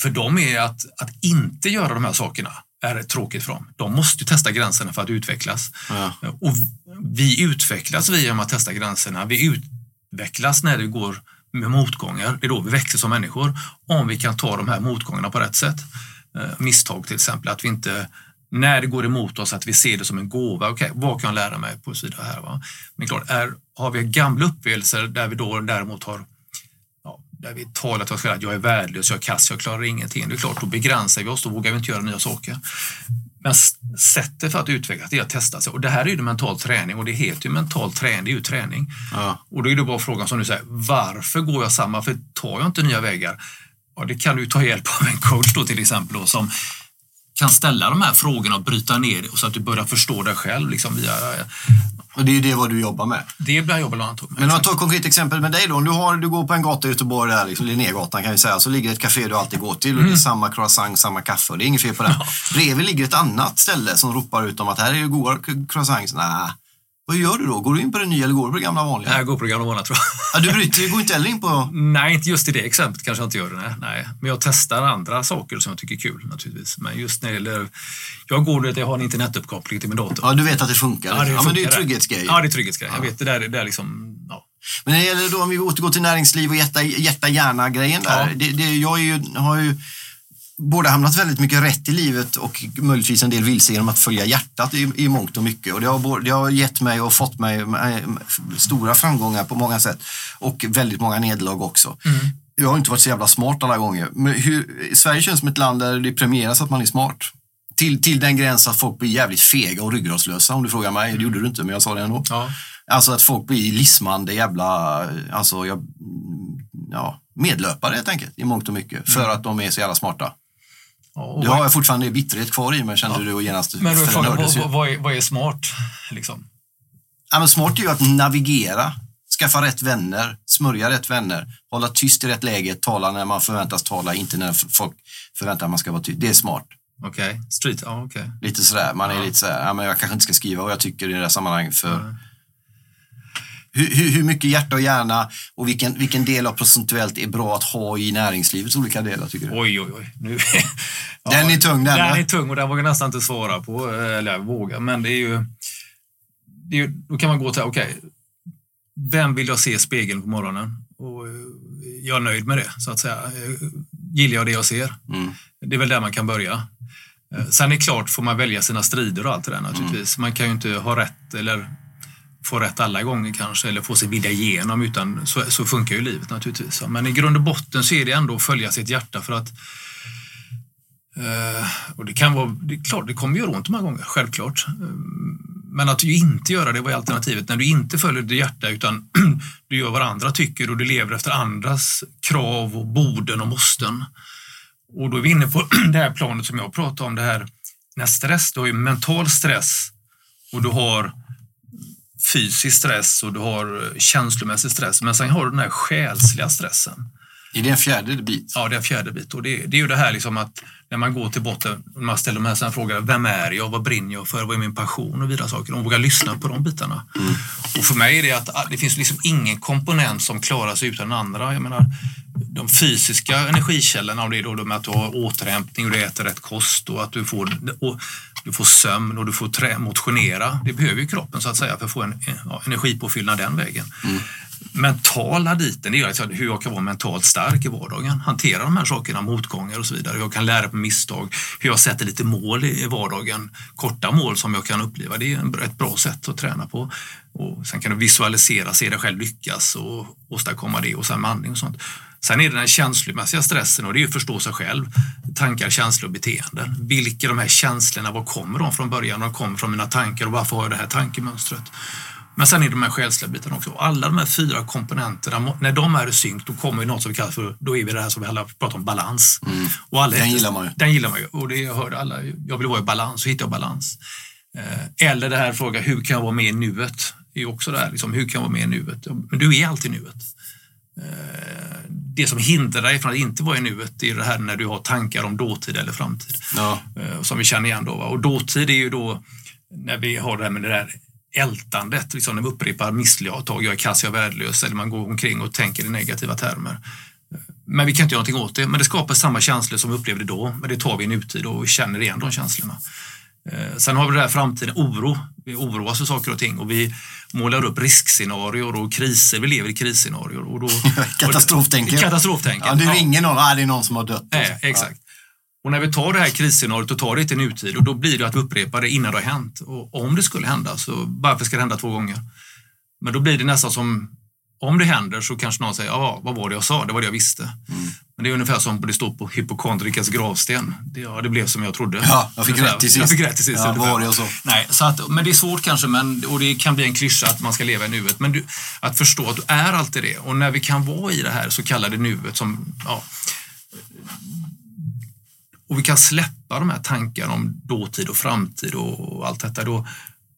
för dem är att, att inte göra de här sakerna är tråkigt för dem. De måste testa gränserna för att utvecklas. Ja. Och vi utvecklas via att testa gränserna. Vi ut, utvecklas när det går med motgångar. Det är då vi växer som människor. Om vi kan ta de här motgångarna på rätt sätt. Eh, misstag till exempel, att vi inte när det går emot oss att vi ser det som en gåva. Okej, okay, vad kan jag lära mig på sida här? Va? Men klart, är, har vi gamla upplevelser där vi då däremot har ja, där vi talar till oss själva att jag är värdelös, jag är kass, jag klarar ingenting. Det är klart, då begränsar vi oss, då vågar vi inte göra nya saker. Men sättet för att utvecklas är att testa sig. Och det här är ju mental träning och det heter ju mental träning, det är ju träning. Ja. Och då är det bara frågan som du säger, varför går jag samma? För tar jag inte nya vägar? Ja, det kan du ta hjälp av en coach då till exempel då, som kan ställa de här frågorna och bryta ner det så att du börjar förstå dig själv. Liksom, via, och det är det vad du jobbar med? Det blir jag jobbar med. Men om jag tar ett konkret exempel med dig då. Om du, har, du går på en gata i Göteborg, där, liksom Linnégatan kan vi säga, så ligger ett café du alltid går till och mm. det är mm. samma croissant, samma kaffe och det är inget fel på det. Ja. Bredvid ligger ett annat ställe som ropar ut om att här är ju goda croissants. Nej, vad gör du då? Går du in på det nya eller går du på det gamla vanliga? Nej, jag går på det gamla vanliga tror jag. Ja, du bryter, du går inte heller in på... Nej, inte just i det exemplet kanske jag inte gör det. Nej. nej. Men jag testar andra saker som jag tycker är kul naturligtvis. Men just när det gäller... Jag går det jag har en internetuppkoppling till min dator. Ja, du vet att det funkar? Ja, det, ja, men det är trygghetsgrej. Ja, det är trygghetsgrej. Ja. Jag vet, det där, det är liksom... Ja. Men när det gäller då, om vi återgår till näringsliv och hjärta, hjärta hjärna-grejen där. Ja. Det, det, jag ju, har ju både hamnat väldigt mycket rätt i livet och möjligtvis en del vilse genom att följa hjärtat i, i mångt och mycket. Och det har, det har gett mig och fått mig stora framgångar på många sätt och väldigt många nederlag också. Mm. Jag har inte varit så jävla smart alla gånger. Men hur, Sverige känns som ett land där det premieras att man är smart. Till, till den gräns att folk blir jävligt fega och ryggradslösa om du frågar mig. Det gjorde du inte, men jag sa det ändå. Ja. Alltså att folk blir lismande jävla, alltså jag, ja, medlöpare helt enkelt i mångt och mycket. Mm. För att de är så jävla smarta. Ja, det har jag fortfarande bitterhet kvar i mig kände ja. du och genast Men du, fråga, vad, vad, är, vad är smart? Liksom? Ja, men smart är ju att navigera, skaffa rätt vänner, smörja rätt vänner, hålla tyst i rätt läge, tala när man förväntas tala, inte när folk förväntar att man ska vara tyst. Det är smart. Okej, okay. street, ja okej. Okay. Lite sådär, man är lite sådär, ja, men jag kanske inte ska skriva vad jag tycker i det här sammanhanget för mm hur, hur, mycket hjärta och hjärna och vilken, vilken del av procentuellt är bra att ha i näringslivets olika delar tycker du? Oj, oj, oj. Nu, ja, den är tung den. Den är tung och den vågar jag nästan inte svara på, eller våga, men det är ju, det är, då kan man gå till, okej, okay, vem vill jag se i spegeln på morgonen? Och eh, jag är nöjd med det, så att säga. Gillar jag det jag ser? Mm. Det är väl där man kan börja. Eh, sen är det klart, får man välja sina strider och allt det där naturligtvis. Mm. Man kan ju inte ha rätt eller få rätt alla gånger kanske eller få sin vilja igenom utan så, så funkar ju livet naturligtvis. Men i grund och botten så är det ändå att följa sitt hjärta för att eh, och det kan vara, det är klart, det kommer göra ont många gånger, självklart. Men att ju inte göra det, vad är alternativet? När du inte följer ditt hjärta utan du gör vad andra tycker och du lever efter andras krav och borden och måsten. Och då är vi inne på det här planet som jag pratade om, det här när stress, du har ju mental stress och du har fysisk stress och du har känslomässig stress. Men sen har du den här själsliga stressen. Är det en fjärde bit? Ja, det är en fjärde bit. Och det, det är ju det här liksom att när man går till botten, man ställer de här sådana frågor. Vem är jag? Vad brinner jag för? Vad är min passion? Och vidare saker. Och våga lyssna på de bitarna. Mm. Och för mig är det att ah, det finns liksom ingen komponent som klarar sig utan den andra. Jag menar, de fysiska energikällorna, om det är då med att du har återhämtning och du äter rätt kost och att du får, och du får sömn och du får trä, motionera. Det behöver ju kroppen så att säga för att få en ja, energipåfyllnad den vägen. Mm mentala biten, det är alltså hur jag kan vara mentalt stark i vardagen. Hantera de här sakerna, motgångar och så vidare. Hur jag kan lära på misstag. Hur jag sätter lite mål i vardagen. Korta mål som jag kan uppleva. Det är ett bra sätt att träna på. Och sen kan du visualisera, se dig själv lyckas och åstadkomma det och sen med andning och sånt. Sen är det den känslomässiga stressen och det är att förstå sig själv. Tankar, känslor och beteenden. Vilka de här känslorna, var kommer de från början? De kommer från mina tankar och varför har jag det här tankemönstret? Men sen är det de här själsliga bitarna också. Alla de här fyra komponenterna, när de är i synk, då kommer ju något som vi kallar för, då är vi det här som vi alla pratar om, balans. Mm. Och alla den gillar man ju. Den gillar man ju. Och det jag hörde alla, jag vill vara i balans, så hittar jag balans. Eh, eller det här fråga, hur kan jag vara med i nuet? Det är också det här, liksom, hur kan jag vara med i nuet? Men du är alltid i nuet. Eh, det som hindrar dig från att inte vara i nuet, det är det här när du har tankar om dåtid eller framtid. Ja. Eh, som vi känner igen då. Och dåtid är ju då när vi har det här med det där ältandet, liksom när vi upprepar misstag, jag är kass, jag är värdelös, eller man går omkring och tänker i negativa termer. Men vi kan inte göra någonting åt det, men det skapar samma känslor som vi upplevde då, men det tar vi i nutid och känner igen de känslorna. Eh, sen har vi det här framtiden, oro. Vi oroas för saker och ting och vi målar upp riskscenarier och kriser. Vi lever i krisscenarier. Och då, Katastroftänket. Katastroftänket. Ja, det ringer någon, ah, det är någon som har dött. Nej, exakt. Och när vi tar det här krisscenariot och tar det till nutid och då blir det att vi upprepar det innan det har hänt. Och om det skulle hända, så varför ska det hända två gånger? Men då blir det nästan som, om det händer så kanske någon säger, ja, vad var det jag sa? Det var det jag visste. Mm. Men det är ungefär som det står på hypokondrikas gravsten. Det, ja, det blev som jag trodde. Ja, jag fick rätt till sist. Jag fick rätt till sist. Ja, vad var det jag sa? Nej, så att, men det är svårt kanske, men, och det kan bli en klyscha att man ska leva i nuet. Men du, att förstå att du är alltid det. Och när vi kan vara i det här så kallade nuet som, ja, och vi kan släppa de här tankarna om dåtid och framtid och allt detta, då,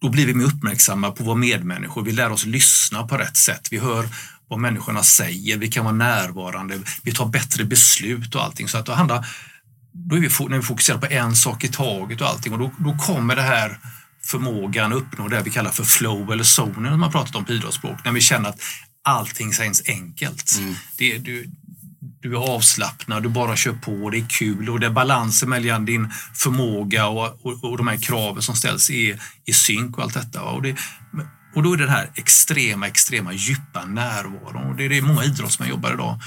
då blir vi mer uppmärksamma på våra medmänniskor. Vi lär oss lyssna på rätt sätt. Vi hör vad människorna säger, vi kan vara närvarande, vi tar bättre beslut och allting. Så att då handlar, då är vi, när vi fokuserar på en sak i taget och allting och då, då kommer det här förmågan att uppnå det vi kallar för flow eller zonen som man pratat om på idrottsspråk. När vi känner att allting känns enkelt. Mm. Det, du, du är avslappnad, du bara kör på, det är kul och det är balansen mellan din förmåga och, och, och de här kraven som ställs är i synk och allt detta. Och, det, och då är det den här extrema, extrema djupa närvaron och det är det många idrottsmän jobbar idag.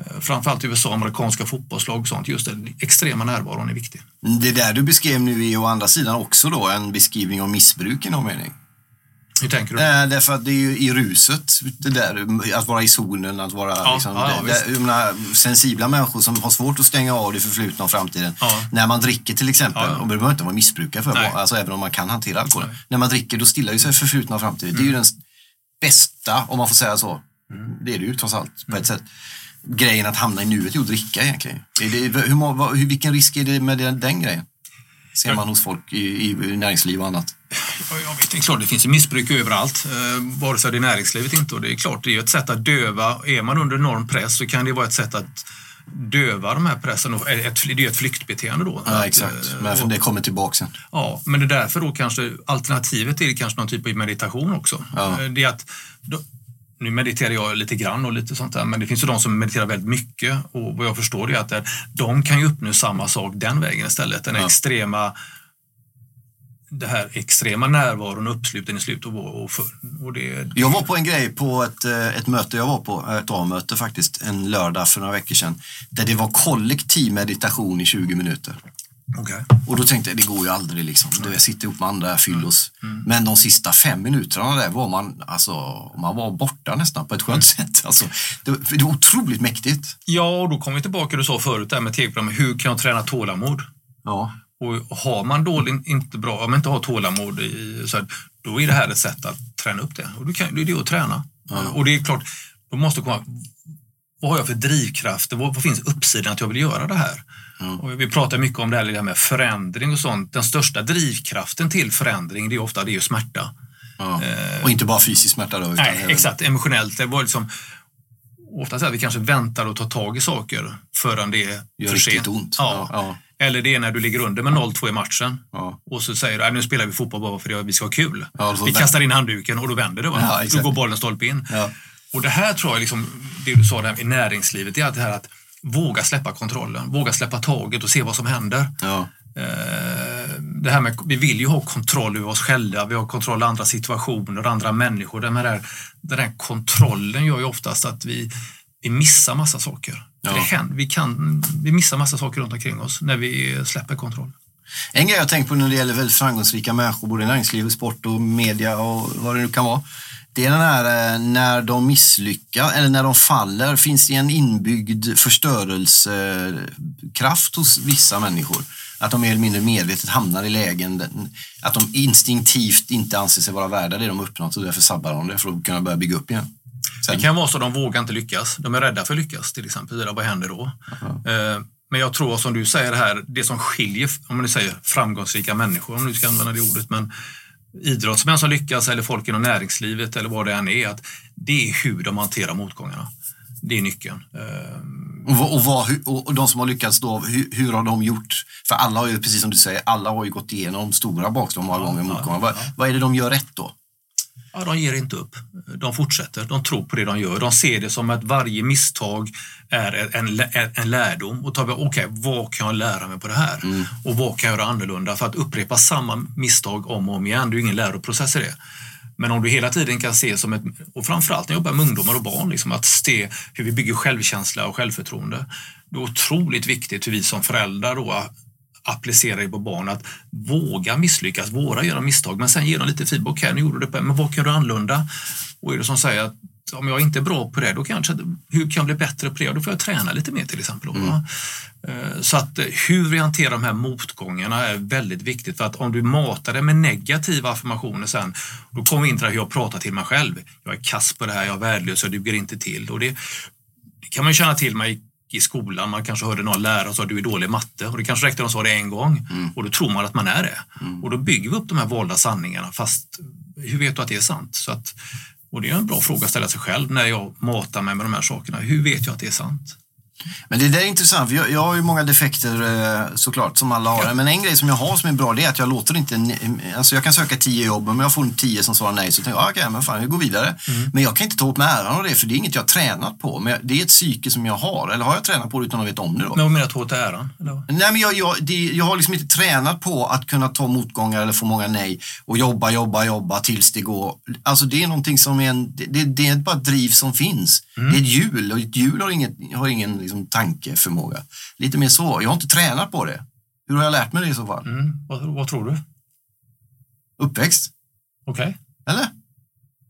Eh, framförallt i USA, amerikanska fotbollslag och sånt. Just den extrema närvaron är viktig. Det där du beskrev nu är å andra sidan också då en beskrivning av missbruk i någon mening. Hur tänker du? Äh, därför att det är ju i ruset, det där, att vara i zonen, att vara ja, liksom, ja, det, menar, sensibla människor som har svårt att stänga av det förflutna och framtiden. Ja. När man dricker till exempel, och det behöver inte vara missbrukare för, alltså, även om man kan hantera alkohol. Nej. När man dricker då stillar ju sig förflutna och framtiden. Mm. Det är ju mm. den bästa, om man får säga så. Mm. Det är det ju trots allt, på ett sätt grejen att hamna i nuet är att dricka egentligen. Är det, hur, hur, vilken risk är det med den, den grejen? Ser man hos folk i, i näringsliv och annat. Jag vet, det är klart, det finns ju missbruk överallt, eh, vare sig det är näringslivet inte. Och det är klart, det är ett sätt att döva. Är man under enorm press så kan det vara ett sätt att döva de här pressen. Och ett, det är ett flyktbeteende då. Ja, exakt. Men och, det kommer tillbaka sen. Ja, men det är därför då kanske alternativet är kanske någon typ av meditation också. Ja. Eh, det är att nu mediterar jag lite grann och lite sånt där, men det finns ju de som mediterar väldigt mycket och vad jag förstår är att de kan ju uppnå samma sak den vägen istället. Den ja. extrema det här extrema närvaron och uppsluten i slutet och, och, och det, Jag var på en grej på ett, eh, ett möte jag var på, ett A-möte faktiskt, en lördag för några veckor sedan, där det var kollektiv meditation i 20 minuter. Okay. Och då tänkte jag, det går ju aldrig liksom. Mm. Jag sitter ihop med andra fyllos. Mm. mm. Men de sista fem minuterna där var man, alltså, man var borta nästan på ett skönt mm. sätt. Alltså, det, det var otroligt mäktigt. Ja, och då kommer vi tillbaka du sa förut där med tv-programmet, hur kan jag träna tålamod? Ja. Och har man dåligt, inte bra, om man inte har tålamod, i, så här, då är det här ett sätt att träna upp det. Och det, kan, det är det att träna. Ja. Och det är klart, då måste komma, vad har jag för drivkrafter? Vad, vad finns uppsidan att jag vill göra det här? Mm. Och vi pratar mycket om det här med förändring och sånt. Den största drivkraften till förändring det är ofta det är smärta. Ja. Eh, och inte bara fysisk smärta då? nej, exakt. Emotionellt. Det var liksom, ofta så att vi kanske väntar och tar tag i saker förrän det är Gör för sent. ont. Ja. Ja, Eller det är när du ligger under med 0-2 i matchen ja. och så säger du att nu spelar vi fotboll bara för det, vi ska ha kul. Vi kastar in handduken och då vänder det. Va? Då går bollen stolpe in. Och det här tror jag, liksom, det du sa där i näringslivet, det är att det här att våga släppa kontrollen, våga släppa taget och se vad som händer. Ja. Eh, Det här med, vi vill ju ha kontroll över oss själva, vi har kontroll över andra situationer, andra människor. Den här, den här kontrollen gör ju oftast att vi, vi missar massa saker. Ja. Det händer, vi, kan, vi missar massa saker runt omkring oss när vi släpper kontroll. En grej jag tänkt på när det gäller väldigt framgångsrika människor, både i näringsliv, sport och media och vad det nu kan vara. Det är den här eh, när de misslyckas eller när de faller, finns det en inbyggd förstörelsekraft hos vissa människor. Att de mer eller mindre medvetet hamnar i lägen, att de instinktivt inte anser sig vara värda det de uppnått och därför sabbar de det för att kunna börja bygga upp igen. Sen, Det kan vara så att de vågar inte lyckas. De är rädda för att lyckas till exempel. Vad händer då? Eh, Men jag tror som du säger här, det som skiljer, om man nu säger framgångsrika människor, om du ska använda det ordet, men idrottsmän som lyckas eller folk inom näringslivet eller vad det än är, att det är hur de hanterar motgångarna. Det är nyckeln. Eh, Och, vad- och, vad, och, de som har lyckats då, hur, hur har de gjort? För alla har ju, precis som du säger, alla har ju gått igenom stora bakslag många gånger. motgångar. Vad, vad är det de gör rätt då? Ja, de ger inte upp. De fortsätter. De tror på det de gör. De ser det som att varje misstag är en, en, lärdom. Och tar okej, vad kan jag lära mig på det här? Och vad kan jag göra annorlunda? För att upprepa samma misstag om och om igen, det är ju ingen läroprocess i det. Men om du hela tiden kan se som ett, och framförallt när jag jobbar med ungdomar och barn, liksom att se hur vi bygger självkänsla och självförtroende. Det är otroligt viktigt hur vi som föräldrar då applicera det på barn att våga misslyckas, våga göra misstag, men sen ge dem lite feedback. Okej, nu gjorde du det, men vad kan du annorlunda? Och är det som säger att om jag inte är bra på det, då kanske, hur kan jag bli bättre på det? Då får jag träna lite mer till exempel. va? Eh, Så att eh, hur vi hanterar de här motgångarna är väldigt viktigt för att om du matar det med negativa affirmationer sen, då kommer vi in till här hur jag pratar till mig själv. Jag är kass på det här, jag är värdelös, jag duger inte till. Och det, det kan man känna till mig i skolan. Man kanske hörde någon lärare säga att du är dålig i matte och det kanske räckte att de sa det en gång och då tror man att man är det. Och då bygger vi upp de här valda sanningarna fast hur vet du att det är sant? Så att, och det är en bra fråga att ställa sig själv när jag matar mig med de här sakerna. Hur vet jag att det är sant? Men det där är intressant, för jag, jag har ju många defekter eh, såklart, som alla har. Men en grej som jag har som är bra, det är att jag låter inte... Alltså jag kan söka tio jobb, men jag får tio som svarar nej så tänker jag, ah, okej, men fan, vi går vidare. Men jag kan inte ta åt mig äran av det, för det är inget jag har tränat på. Men det är ett psyke som jag har, eller har jag tränat på det utan att veta om det då? Men vad menar du åt äran? Eller? Nej, men jag, jag, det, jag har liksom inte tränat på att kunna ta motgångar eller få många nej och jobba, jobba, jobba tills det går. Alltså det är någonting som är en, det, det, det är bara ett driv som finns. Det är ett hjul och ett hjul har, inget, har ingen liksom, tankeförmåga. Lite mer så. Jag har inte tränat på det. Hur har jag lärt mig det i så fall? Mm, vad, vad tror du? Uppväxt? Okej? Eller?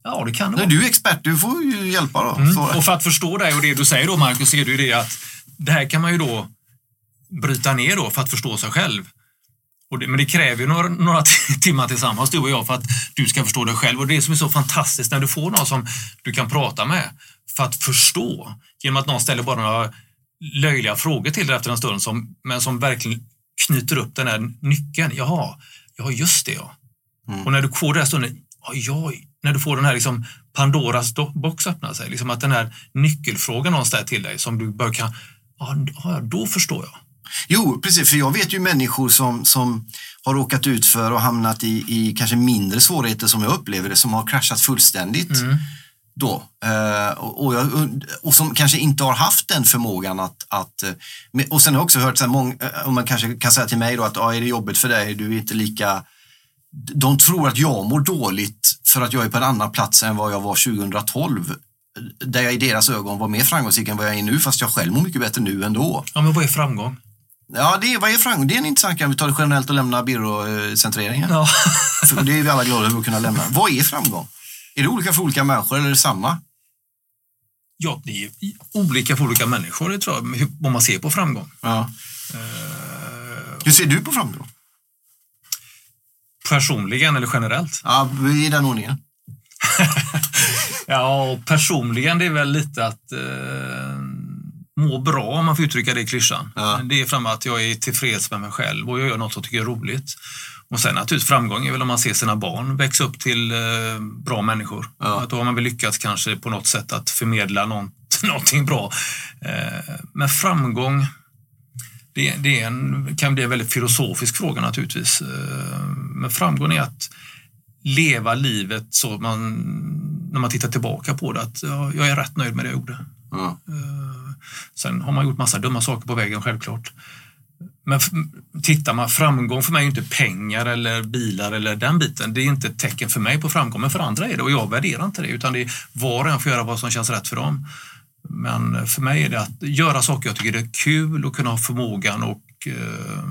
Ja, det kan det vara. du är expert, du får ju hjälpa då. Mm. Så, Och för att förstå det och det du säger då Marcus, är det ju det att det här kan man ju då bryta ner då för att förstå sig själv. Det, men det kräver ju några, några timmar tillsammans, du och jag, för att du ska förstå dig själv. Och det som är så fantastiskt när du får någon som du kan prata med för att förstå, genom att någon ställer bara några löjliga frågor till dig efter en stund, som, men som verkligen knyter upp den här nyckeln. Jaha, ja just det ja. Mm. Och när du får den här stunden, ja, när du får den här liksom Pandoras do- box öppna sig, liksom att den här nyckelfrågan någonstans till dig som du bör kan, ja, då förstår jag. Jo, precis. För jag vet ju människor som, som har råkat ut för och hamnat i, i kanske mindre svårigheter som jag upplever det, som har kraschat fullständigt. Då. Eh, och, jag, och som kanske inte har haft den förmågan att... att eh, och sen har jag också hört, så många, eh, och man kanske kan säga till mig då att ah, är det jobbigt för dig, du är inte lika... De tror att jag mår dåligt för att jag är på en annan plats än vad jag var 2012. Där jag i deras ögon var mer framgångsrik än vad jag är nu, fast jag själv mår mycket bättre nu ändå. Ja, men vad är framgång? Ja, det är, vad är framgång? Det är en intressant grej. Vi tar det generellt och lämnar byråcentreringen. Ja. För det är vi alla glada över att kunna lämna. Vad är framgång? Är det olika för olika människor eller är det samma? ja, det är olika för olika människor, det tror jag, vad man ser på framgång. Ja. Eh, Hur ser du på framgång? personligen eller generellt? Ja, i den ordningen. Ja, och personligen det är väl lite att eh, må bra om man får uttrycka det i klyschan. Ja. Det är fram att jag är tillfreds med mig själv och jag gör något som jag tycker är roligt. Och sen naturligtvis framgång är väl om man ser sina barn växa upp till eh, bra människor. Ja. Att då har man väl lyckats kanske på något sätt att förmedla något någonting bra. Eh, men framgång, det, det är en, kan bli en väldigt filosofisk fråga naturligtvis. Eh, men framgång är att leva livet så man, när man tittar tillbaka på det, att ja, jag är rätt nöjd med det jag gjorde. Ja. Eh, Sen har man gjort massa dumma saker på vägen självklart. Men tittar man, framgång för mig är inte pengar eller bilar eller den biten. Det är inte ett tecken för mig på framgång, men för andra är det och jag värderar inte det. Utan det är var och en får göra vad som känns rätt för dem. Men för mig är det att göra saker jag tycker är kul och kunna ha förmågan och eh,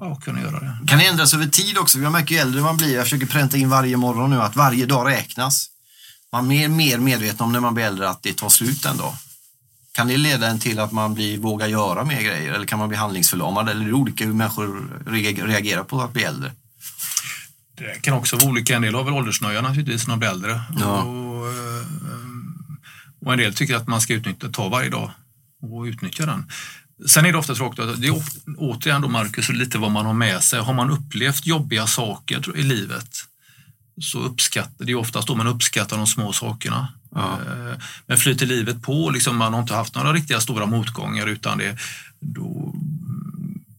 ja, kunna göra det. Kan det ändras över tid också? Jag märker ju äldre man blir, jag försöker pränta in varje morgon nu att varje dag räknas. Man är mer, mer medveten om när man blir äldre att det tar slut en dag. Kan det leda en till att man blir, vågar göra mer grejer eller kan man bli handlingsförlamad? Eller är det olika hur människor re- reagerar på att bli äldre? Det kan också vara olika. En del har väl åldersnöja naturligtvis när de blir äldre. Ja. Och, eh, och en del tycker att man ska utnyttja, ta varje dag och utnyttja den. Sen är det ofta tråkigt, att det är återigen då Marcus, lite vad man har med sig. Har man upplevt jobbiga saker i livet så uppskattar det är oftast då man uppskattar de små sakerna. Ja. Eh, Men flyter livet på, liksom, man har inte haft några riktiga stora motgångar utan det, då,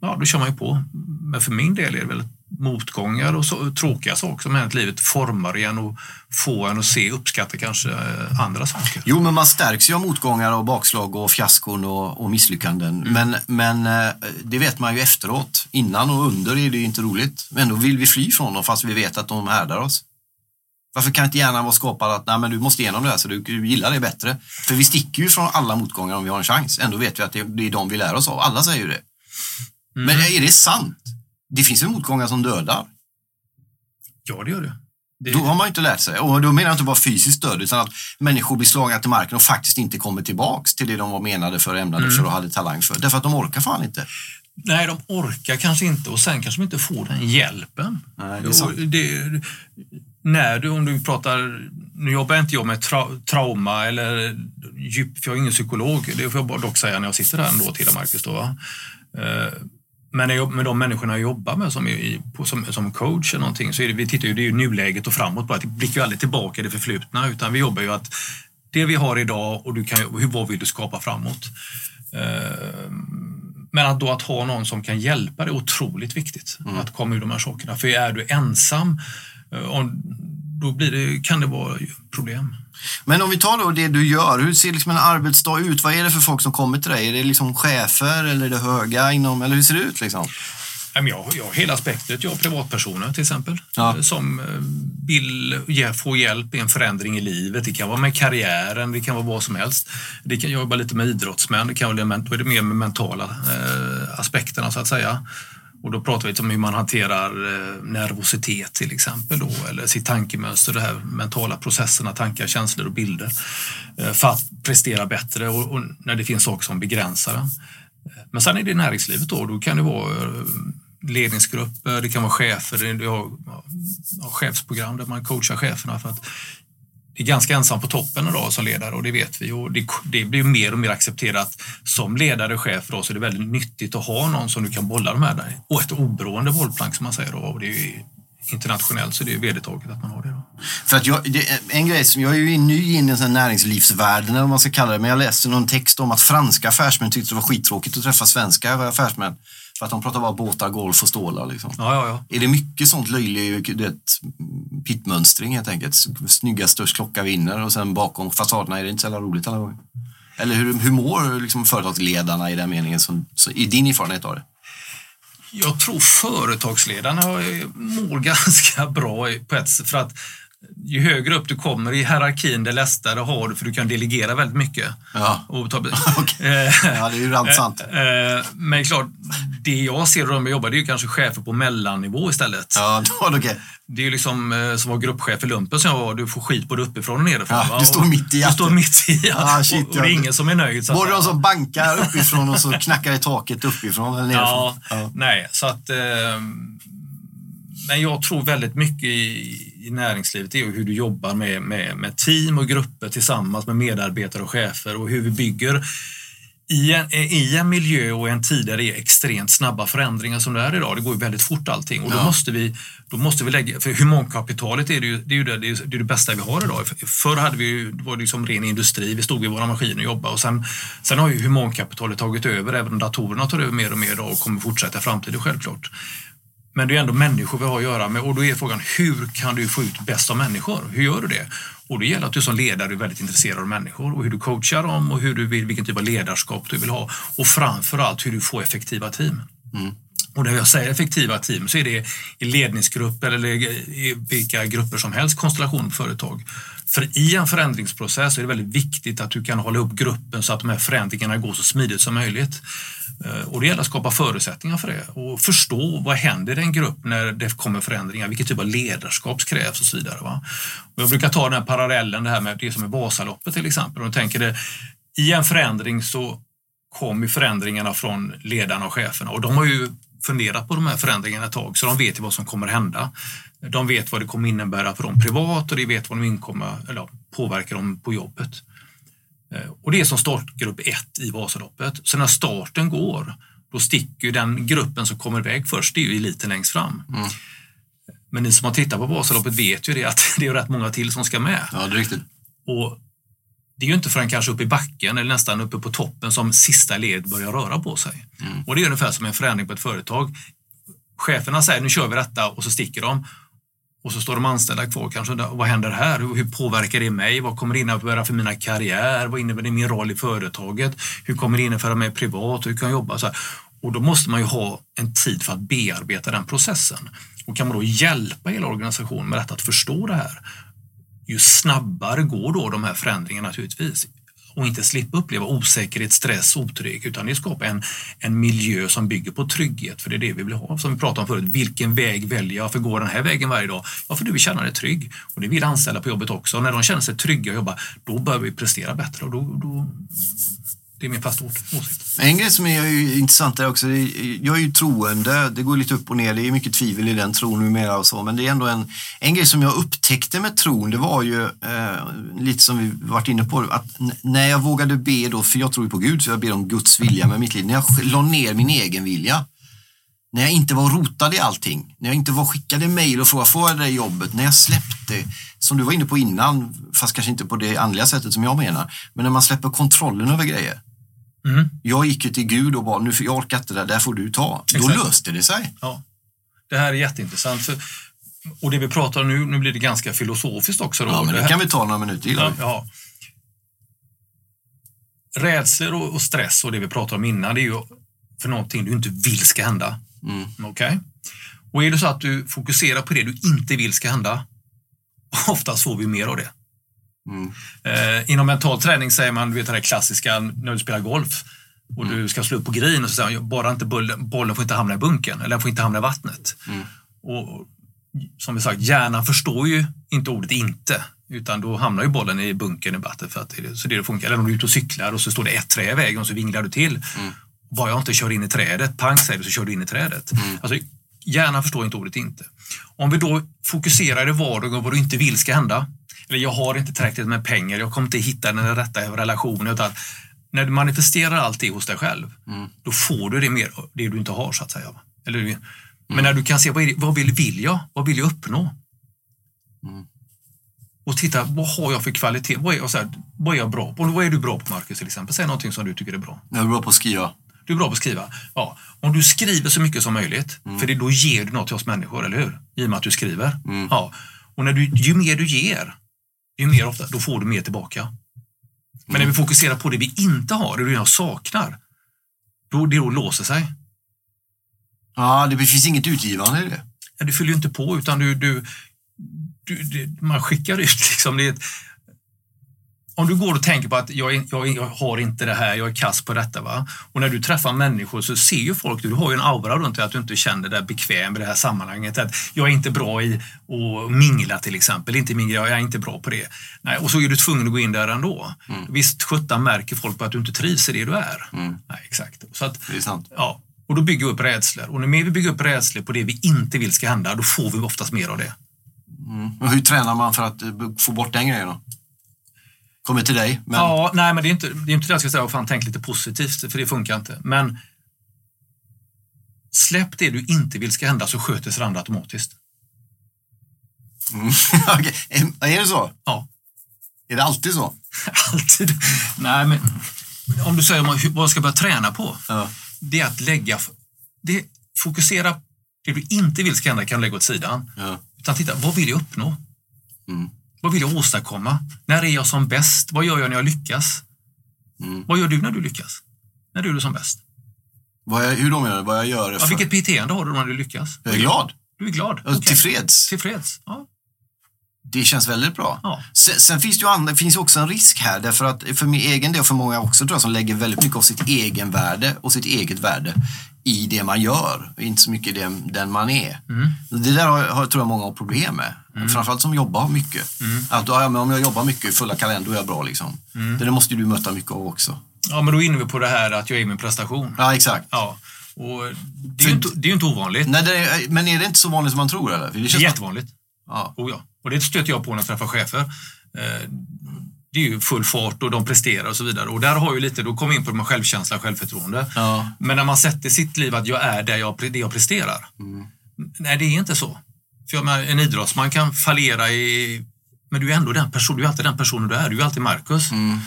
ja, då kör man ju på. Men för min del är det väl motgångar och så, tråkiga saker som hänt i livet formar igen och får en att se uppskatta kanske eh, andra saker. Jo, men man stärks ju av motgångar och bakslag och fiaskon och, och misslyckanden. Men, men eh, det vet man ju efteråt. Innan och under är det ju inte roligt. Men då vill vi fly från dem fast vi vet att de härdar oss. Varför kan inte hjärnan vara skapad att Nej, men du måste igenom det här så du, du gillar det bättre? För vi sticker ju från alla motgångar om vi har en chans. Ändå vet vi att det, det är de vi lär oss av. Alla säger ju det. Men är det sant? Det finns ju motgångar som dödar. Ja, det gör det. det Då har man inte lärt sig. Och då menar jag inte bara fysiskt död utan att människor blir slagna till marken och faktiskt inte kommer tillbaks till det de var menade för, ämnade för och hade talang för. Därför att de orkar fan inte. Nej, de orkar kanske inte och sen kanske de inte får den hjälpen. Nej, det är sant. Det, när du, om du pratar, nu jobbar inte jag med tra, trauma eller djup, för jag är ingen psykolog, det får jag dock säga när jag sitter här ändå till dig, Marcus. Då, va? Eh, Men jag, med de människorna jag jobbar med som, är i, som, som coach eller någonting så är det, vi tittar ju, det är ju nuläget och framåt bara. Det blickar ju aldrig tillbaka i det förflutna utan vi jobbar ju att det vi har idag och du kan, hur, vad vill du skapa framåt? Eh, Men att då att ha någon som kan hjälpa det är otroligt viktigt. Att komma ur de här sakerna. För är du ensam, då blir det, kan det vara problem. Men om vi tar då det du gör, hur ser liksom en arbetsdag ut? Vad är det för folk som kommer till dig? Är det liksom chefer eller är det höga inom, eller hur ser det ut liksom? Jag, har hela spektret. Jag har privatpersoner till exempel Ja. eh, som eh, vill få hjälp i en förändring i livet. Det kan vara med karriären, det kan vara vad som helst. Det kan jag jobba lite med idrottsmän, det kan vara, det mer med mentala eh, aspekterna så att säga. Och då pratar vi om hur man hanterar eh, nervositet till exempel då, eller sitt tankemönster, de här mentala processerna, tankar, känslor och bilder eh, för att prestera bättre och, och när det finns saker som begränsar den. Eh, men sen är det näringslivet då, då kan det vara ledningsgrupper, det kan vara chefer, det har, har chefsprogram där man coachar cheferna för att är ganska ensam på toppen idag som ledare och det vet vi och det, det blir mer och mer accepterat som ledare och chef då, så det är väldigt nyttigt att ha någon som du kan bolla med dig. och ett oberoende bollplank som man säger då och det är ju internationellt så det är vedertaget att man har det då. För att jag, det, är en grej som, jag är ju ny in i den näringslivsvärlden eller vad man ska kalla det, men jag läste någon text om att franska affärsmän tyckte det var skittråkigt att träffa svenska affärsmän. För att de pratar bara båtar, golf och stålar liksom. Ja, ja, ja. Är det mycket sånt löjlig pittmönstring helt enkelt? Snygga störst klocka vinner och sen bakom fasaderna är det inte så jävla roligt alla gånger. Eller hur, hur mår liksom företagsledarna i den meningen, som, så, i din erfarenhet av det? Jag tror företagsledarna mår ganska bra på ett sätt. För att ju högre upp du kommer i hierarkin, det lättare har du för du kan delegera väldigt mycket. Ja. Och ta, Okej. Eh, Ja, det är ju allt sant. eh, Men klart, det jag ser och de jag jobbar, det är ju kanske chefer på mellannivå istället. Ja, okej. Det är ju liksom eh, som var gruppchef i lumpen som jag var, du får skit både uppifrån och nerifrån. Ja, va? du står mitt i Du står mitt i Ah, shit, och, och det är ja. ingen som är nöjd. så Både de som bankar uppifrån och så knackar i taket uppifrån eller Ja, nerifrån. nej, så att... Men jag tror väldigt mycket i, i näringslivet är hur du jobbar med, med, med team och grupper tillsammans med medarbetare och chefer och hur vi bygger i en, i en miljö och en tid där det är extremt snabba förändringar som det är idag, det går ju väldigt fort allting och då, Ja. måste, vi, då måste vi lägga, för humankapitalet är det, ju, det, är ju det, det, är, det, bästa vi har idag. Förr hade vi ju, det var det liksom ren industri, vi stod vid våra maskiner och jobbade och sen, sen har ju humankapitalet tagit över, även om datorerna tar över mer och mer idag och kommer fortsätta i framtiden självklart. Men det är ändå människor vi har att göra med och då är frågan hur kan du få ut bäst av människor? Hur gör du det? Och det gäller att du som ledare är väldigt intresserad av människor och hur du coachar dem och hur du vill, vilken typ av ledarskap du vill ha och framförallt hur du får effektiva team. Mm. Och när jag säger effektiva team så är det i ledningsgrupper eller i vilka grupper som helst, konstellation på företag. För i en förändringsprocess är det väldigt viktigt att du kan hålla upp gruppen så att de här förändringarna går så smidigt som möjligt. Eh, och det gäller att skapa förutsättningar för det och förstå vad händer i en grupp när det kommer förändringar, vilket typ av ledarskap krävs och så vidare. Va? Och jag brukar ta den här parallellen, det här med det som är Vasaloppet till exempel. Och tänker det, I en förändring så kom ju förändringarna från ledarna och cheferna och de har ju funderat på de här förändringarna ett tag så de vet ju vad som kommer hända. De vet vad det kommer innebära för dem privat och de vet vad de inkommer, eller påverkar dem på jobbet. Eh, Och det är som startgrupp 1 i Vasaloppet. Så när starten går, då sticker ju den gruppen som kommer iväg först, det är ju eliten längst fram. Men ni som har tittat på Vasaloppet vet ju det att det är rätt många till som ska med. Ja, det är riktigt. Och det är ju inte förrän kanske uppe i backen eller nästan uppe på toppen som sista led börjar röra på sig. Och det är ungefär som en förändring på ett företag. Cheferna säger nu kör vi detta och så sticker de. Och så står de anställda kvar kanske. undrar, Vad händer här? Hur hur påverkar det mig? Vad kommer det innebära för mina karriär? Vad innebär det min roll i företaget? Hur kommer det innebära mig privat? Hur kan jag jobba? Så här. Och då måste man ju ha en tid för att bearbeta den processen. Och kan man då hjälpa hela organisationen med detta att förstå det här, ju snabbare går då de här förändringarna naturligtvis. Och inte slippa uppleva osäkerhet, stress, otrygghet utan det skapar en, en miljö som bygger på trygghet. För det är det vi vill ha. Som vi pratade om förut, vilken väg väljer jag? För går den här vägen varje dag? Ja, för du vill känna dig trygg. Och det vill anställda på jobbet också. Och när de känner sig trygga och jobbar, då börjar vi prestera bättre. Och då, då, det är min fasta åsikt. En grej som är intressant där också, jag är ju troende, det går lite upp och ner, det är mycket tvivel i den tron numera och så, men det är ändå en, en grej som jag upptäckte med tron, det var ju eh, lite som vi varit inne på, att när jag vågade be då, för jag tror ju på Gud, så jag ber om Guds vilja med mitt liv, när jag la ner min egen vilja, när jag inte var rotad i allting, när jag inte var skickade mejl och frågade får jag det där jobbet, när jag släppte, som du var inne på innan, fast kanske inte på det andliga sättet som jag menar, men när man släpper kontrollen över grejer. Mm. Jag gick ju till Gud och bara, nu för jag orkar inte det där, där får du ta. Då Exakt. löste det sig. Ja. Det här är jätteintressant. För, och det vi pratar om nu, nu blir det ganska filosofiskt också. Då. Ja, men det det kan vi ta några minuter ja, till. ja. Rädslor och, och stress och det vi pratade om innan, det är ju för någonting du inte vill ska hända. Mm. Okej? Och är det så att du fokuserar på det du inte vill ska hända, oftast får vi mer av det. Mm. Eh, inom mental träning säger man, du vet det här klassiska när du spelar golf och Mm. du ska slå upp på green och så säger man, bara inte bollen, bollen får inte hamna i bunken eller den får inte hamna i vattnet. Mm. Och som vi sagt, hjärnan förstår ju inte ordet inte. Utan då hamnar ju bollen i bunken i vattnet. För att det så det det funkar. Eller om du är ute och cyklar och så står det ett trä i vägen och så vinglar du till. Mm. Bara jag inte kör in i trädet, pang säger du så kör du in i trädet. Mm. Alltså, hjärnan förstår inte ordet inte. Om vi då fokuserar i vardagen på vad du inte vill ska hända. Eller jag har inte tillräckligt med pengar, jag kommer inte hitta den rätta relationen. Utan när du manifesterar allt det hos dig själv, Mm. då får du det mer, det du inte har så att säga. Eller, hur? Men när du kan se vad, det, vad vill, vill jag? Vad vill jag uppnå? Mm. Och titta, vad har jag för kvalitet? Vad är, så här, vad är jag bra på? Vad är du bra på Marcus till exempel? Säg någonting som du tycker är bra. Jag är bra på att skriva. Du är bra på att skriva. Ja. Om du skriver så mycket som möjligt, Mm. för det, då ger du något till oss människor, eller hur? I och med att du skriver. Mm. Ja. Och när du, ju mer du ger, ju mer ofta, då får du mer tillbaka. Men Mm. när vi fokuserar på det vi inte har, det jag saknar, då det då låser sig. Ja, det finns inget utgivande i det. Ja, du fyller ju inte på utan du, du, du, det- man skickar ut liksom. Det är ett, om du går och tänker på att jag, jag, jag har inte det här, jag är kass på detta. Va? Och när du träffar människor så ser ju folk, du har ju en aura runt dig att du inte känner dig bekväm i det här sammanhanget. Att jag är inte bra i att mingla till exempel, inte mingla, jag är inte bra på det. Nej, och så är du tvungen att gå in där ändå. Visst, sjutton märker folk på att du inte trivs i det du är. Mm. Nej, exakt. Så att, Det är sant. Ja, och då bygger vi upp rädslor. Och när mer vi bygger upp rädslor på det vi inte vill ska hända, då får vi oftast mer av det. Mm. Hur tränar man för att eh, få bort den grejen då? Kommer till dig. Men... Ja, nej, men det är inte det, är inte det jag ska säga. Fan, tänk lite positivt, för det funkar inte. Men släpp det du inte vill ska hända så sköter sig det andra automatiskt. Mm. Är är det så? Ja, Är det alltid så? alltid. Nej, men om du säger vad jag ska börja träna på, Ja. det är att lägga... Det, fokusera det du inte vill ska hända kan du lägga åt sidan. Ja. Utan titta, vad vill jag uppnå? Mm. Vad vill jag åstadkomma? När är jag som bäst? Vad gör jag när jag lyckas? Mm. Vad gör du när du lyckas? När du är som bäst? Vad jag, hur då menar du? Vad jag gör? Ja, För... vilket beteende har du när du lyckas? Jag är glad. Du är glad? Okej. Tillfreds. Tillfreds? Ja. Det känns väldigt bra. Ja. Sen, sen finns det ju andra, finns också en risk här därför att för min egen del och för många också tror jag som lägger väldigt mycket av sitt egenvärde och sitt eget värde i det man gör och inte så mycket den, den man är. Mm. Det där har, har, tror jag många har problem med. Framförallt som jobbar mycket. Mm. Att, ja, om jag jobbar mycket, fulla kalender, är jag bra. Liksom. Mm. Det där måste du möta mycket av också. ja, men då är inne vi på det här att jag är min prestation. Ja, exakt. Ja. Och det är ju inte, det är inte ovanligt. Nej, är, men är det inte så vanligt som man tror? Eller? För det Det är jättevanligt. ja. Oh ja. Och det stöter jag på när jag träffar chefer. Eh, Det är ju full fart och de presterar och så vidare. Och där har ju lite, då kommer in på med självkänsla och självförtroende. Ja. Men när man sätter sitt liv att jag är där jag, det jag presterar. Mm. Nej, det är inte så. För jag menar, en idrottsman kan fallera i... Men du är ändå den person, du är alltid den personen du är. Du är alltid Marcus. Mm.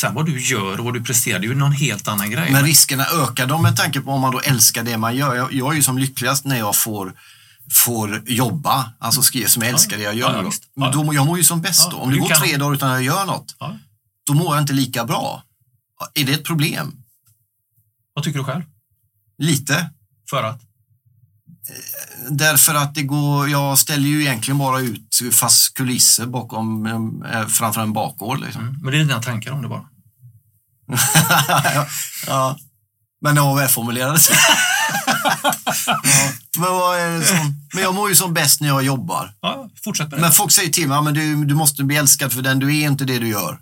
Sen vad du gör och vad du presterar, det är ju någon helt annan grej. Men riskerna ökar de med tanke på om man då älskar det man gör. Jag, jag är ju som lyckligast när jag får, får jobba, alltså skriva som jag älskar det jag gör. Ja, då. visst. Men Ja. då, jag mår ju som bäst då. Om det går kan- tre dagar utan att jag gör något, då mår jag inte lika bra. Är det ett problem? Vad tycker du själv? Lite. För att? Därför att det går, jag ställer ju egentligen bara ut fast kulisser bakom, eh, framför en bakgård. Liksom. Mm. Men det är dina tankar om det bara. ja. Men det var välformulerat. ja. Men, vad är det som, men jag mår ju som bäst när jag jobbar. Ja, fortsätt med det. Men folk säger till mig, ja, men du, du måste bli älskad för den, du är inte det du gör.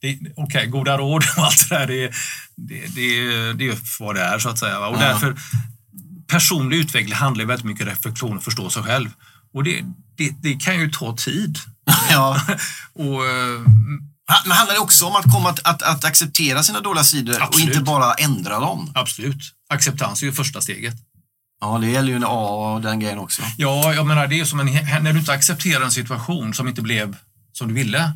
Det- Okej, goda råd och allt det där, det, det, det, det är vad det är så att säga. Och Ja. därför, personlig utveckling handlar väldigt mycket om reflektion och förstå sig själv. Och det, det, det kan ju ta tid. ja. Och, eh, Men handlar det också om att komma att, att, att acceptera sina dåliga sidor och Absolut. inte bara ändra dem? absolut, acceptans är ju första steget. Ja, det gäller ju en A och den grejen också. Ja, jag menar det är som en, när du inte accepterar en situation som inte blev som du ville.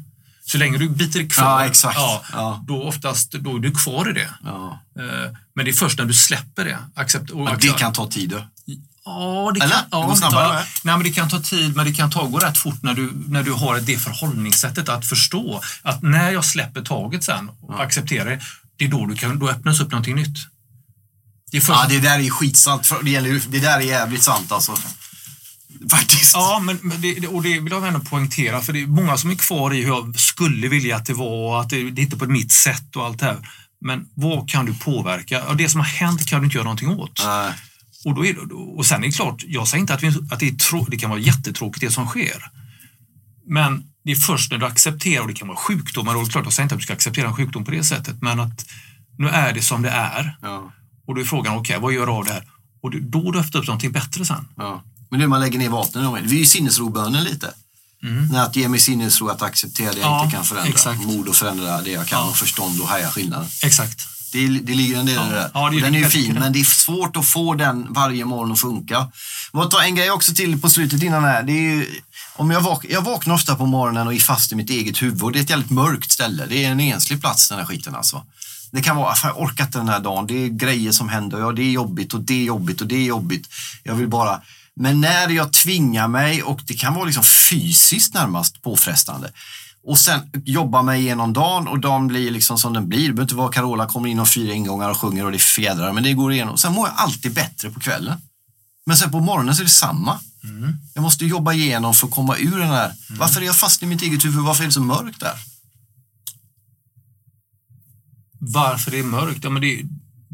Så länge du biter kvar, Ja, exakt. Ja, Ja. då oftast då är du kvar i det. Ja. Eh, Men det är först när du släpper det. Accept, och Men det kan ta tid. då. Ja, det Eller? kan, Det ja, det snabbare, va? nej, men det kan ta tid, men det kan ta, gå rätt fort när du, när du har det förhållningssättet att förstå att när jag släpper taget sen och accepterar det, det är då, du kan, då öppnas upp någonting nytt. Det Ja, det där är skitsant. Det, gäller, det där är jävligt sant alltså. Faktiskt. Ja, men, men det, och det vill jag ändå poängtera, för det är många som är kvar i hur jag skulle vilja att det var, och att det, det är inte på mitt sätt och allt det här. Men vad kan du påverka? Ja, det som har hänt kan du inte göra någonting åt. Nej. Och, då är det, och sen är det klart, jag säger inte att, vi, att det, är det kan vara jättetråkigt det som sker. Men det är först när du accepterar, och det kan vara sjukdomar, och det är klart jag säger inte att du ska acceptera en sjukdom på det sättet, men att nu är det som det är. Ja. Och då är frågan, okej, vad gör jag av det här? Och då du öppnar upp någonting bättre sen. Ja. Men nu man lägger ner vapnen. Vi är ju sinnesrobönen lite. Mm. När att ge mig sinnesro att acceptera det jag Ja, inte kan förändra. exakt. Mod att förändra det jag kan Ja. och förstånd och haja skillnaden. Exakt. Det, det ligger en del i det där. Ja, det är den är ju fin, men det är svårt att få den varje morgon att funka. En grej också till på slutet innan här. Det är ju, om jag, vak jag vaknar ofta på morgonen och är fast i mitt eget huvud. Och det är ett jävligt mörkt ställe. Det är en enslig plats den här skiten alltså. Det kan vara, fan, jag orkar inte den här dagen. Det är grejer som händer. Ja, det är jobbigt och det är jobbigt och det är jobbigt. Jag vill bara... Men när jag tvingar mig och det kan vara liksom fysiskt närmast påfrestande och sen jobba mig igenom dagen och dagen blir liksom som den blir. Det behöver inte vara Carola kommer in och fyra ingångar och sjunger och det är fjädrar, men det går igenom. Sen mår jag alltid bättre på kvällen. Men sen på morgonen så är det samma. Jag måste jobba igenom för att komma ur den här. Varför är jag fast i mitt eget huvud? Varför är det så mörkt där? Varför det är mörkt? Ja, men det,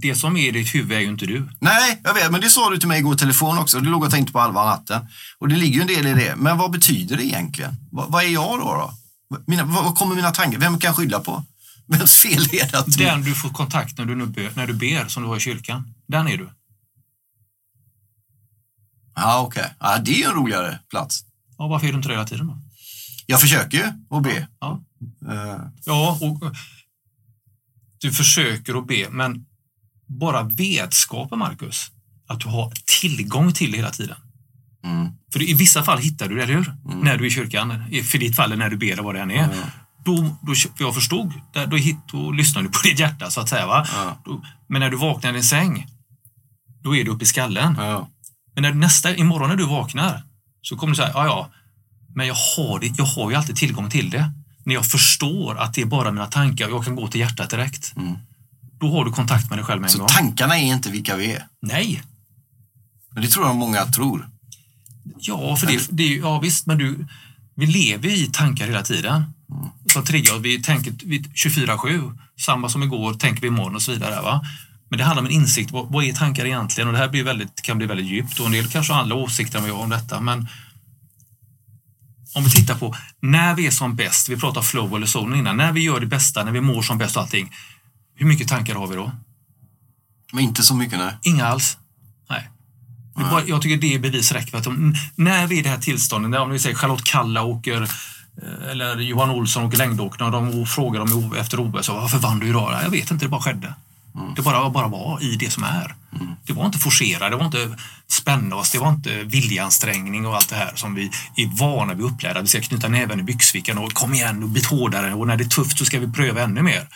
det som är i ditt huvud är ju inte du. Nej, jag vet, men det sa du till mig igår i telefon också. Du låg och tänkte på halva natten. Och det ligger ju en del i det. Men vad betyder det egentligen? Vad, vad är jag då? då? Mina, vad, kommer mina tankar? Vem kan jag skylla på? Vems fel är det? att- Den du får kontakt när du, nu ber, när du ber, som du har i kyrkan. Den är du. Ja, okej. Ja, det är ju en roligare plats. Ja, varför är du inte det hela tiden då? Jag försöker ju att be. Ja. Eh, Ja, och du försöker att be, men bara vetskapen, Marcus, att du har tillgång till det hela tiden. Mm. För i vissa fall hittar du det, eller hur? När du är i kyrkan. För ditt fall, när du ber eller vad det än är. Ja. Då, då, för jag förstod, där, då, hit, då lyssnar du på ditt hjärta, så att säga. Va? Då, men när du vaknar i din säng, då är du uppe i skallen. Men när du, nästa, imorgon när du vaknar så kommer du säga, ja ja, men jag har, det, jag har ju alltid tillgång till det. När jag förstår att det är bara mina tankar och jag kan gå till hjärtat direkt. Mm. Då har du kontakt med dig själv med en Så gång. tankarna är inte vilka vi är. Nej, Men det tror jag många tror. ja, för det, det ja visst, men du, vi lever i tankar hela tiden. Som triggar oss. Vi tänker vi- 24-7. Samma som igår tänker vi imorgon och så vidare. Va? Men det handlar om en insikt. Vad, vad är tankar egentligen? Och det här blir väldigt, kan bli väldigt djupt och en del kanske har andra åsikter än vad jag har om detta. Men om vi tittar på när vi är som bäst, vi pratade flow eller zone innan, när vi gör det bästa, när vi mår som bäst och allting. Hur mycket tankar har vi då? Men inte så mycket, nej. Inga alls. Nej. Bara, jag tycker det är bevis räcker. för Att de, när vi är i det här tillståndet, om vi säger Charlotte Kalla åker eh, eller Johan Olsson åker längdåkning och de frågar dem efter OS, varför vann du idag? Jag vet inte, det bara skedde. Det bara, bara var i det som är. Det var inte forcera, det var inte spänna oss, det var inte viljansträngning och allt det här som vi är vana vid upplärda. Vi ska knyta näven i byxfickan och kom igen och bit hårdare och när det är tufft så ska vi pröva ännu mer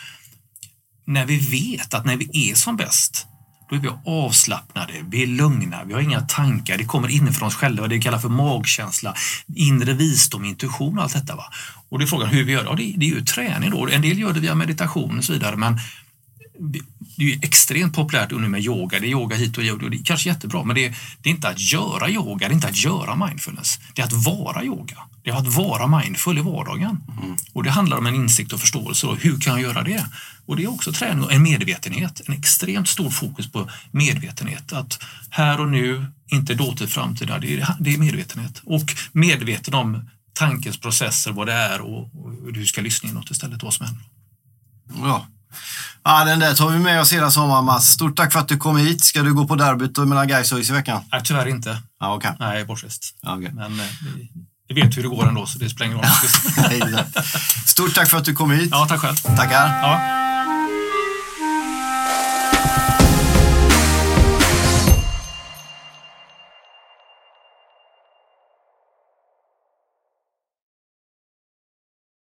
när vi vet att när vi är som bäst, då är vi avslappnade, vi är lugna, vi har inga tankar, det kommer inifrån oss själva, det vi kallar för magkänsla, inre visdom, intuition och allt detta. Va? Och det är frågan hur vi gör det. Ja, det, det är ju träning då. En del gör det via meditation och så vidare, men det är ju extremt populärt nu med yoga. Det är yoga hit och yoga och det är kanske jättebra, men det är, det är inte att göra yoga, det är inte att göra mindfulness. Det är att vara yoga. Det är att vara mindful i vardagen. Och det handlar om en insikt och förståelse. Och hur kan jag göra det? Och det är också träning och en medvetenhet. En extremt stor fokus på medvetenhet. Att här och nu, inte dåtid, framtida. Det är, det är medvetenhet. Och medveten om tankens processer, vad det är och, och hur du ska lyssna inåt istället vad som händer. Ja. ja, den där tar vi med oss hela sommaren, Mats. Stort tack för att du kom hit. Ska du gå på derbyt och mellan Gais och i veckan? Nej, tyvärr inte. Ja, okej. Nej, bortrest. Ja, okej. Men eh, vi, vet hur det går ändå, så det spelar ingen roll. Stort tack för att du kom hit. Ja, tack själv. Tackar. Ja.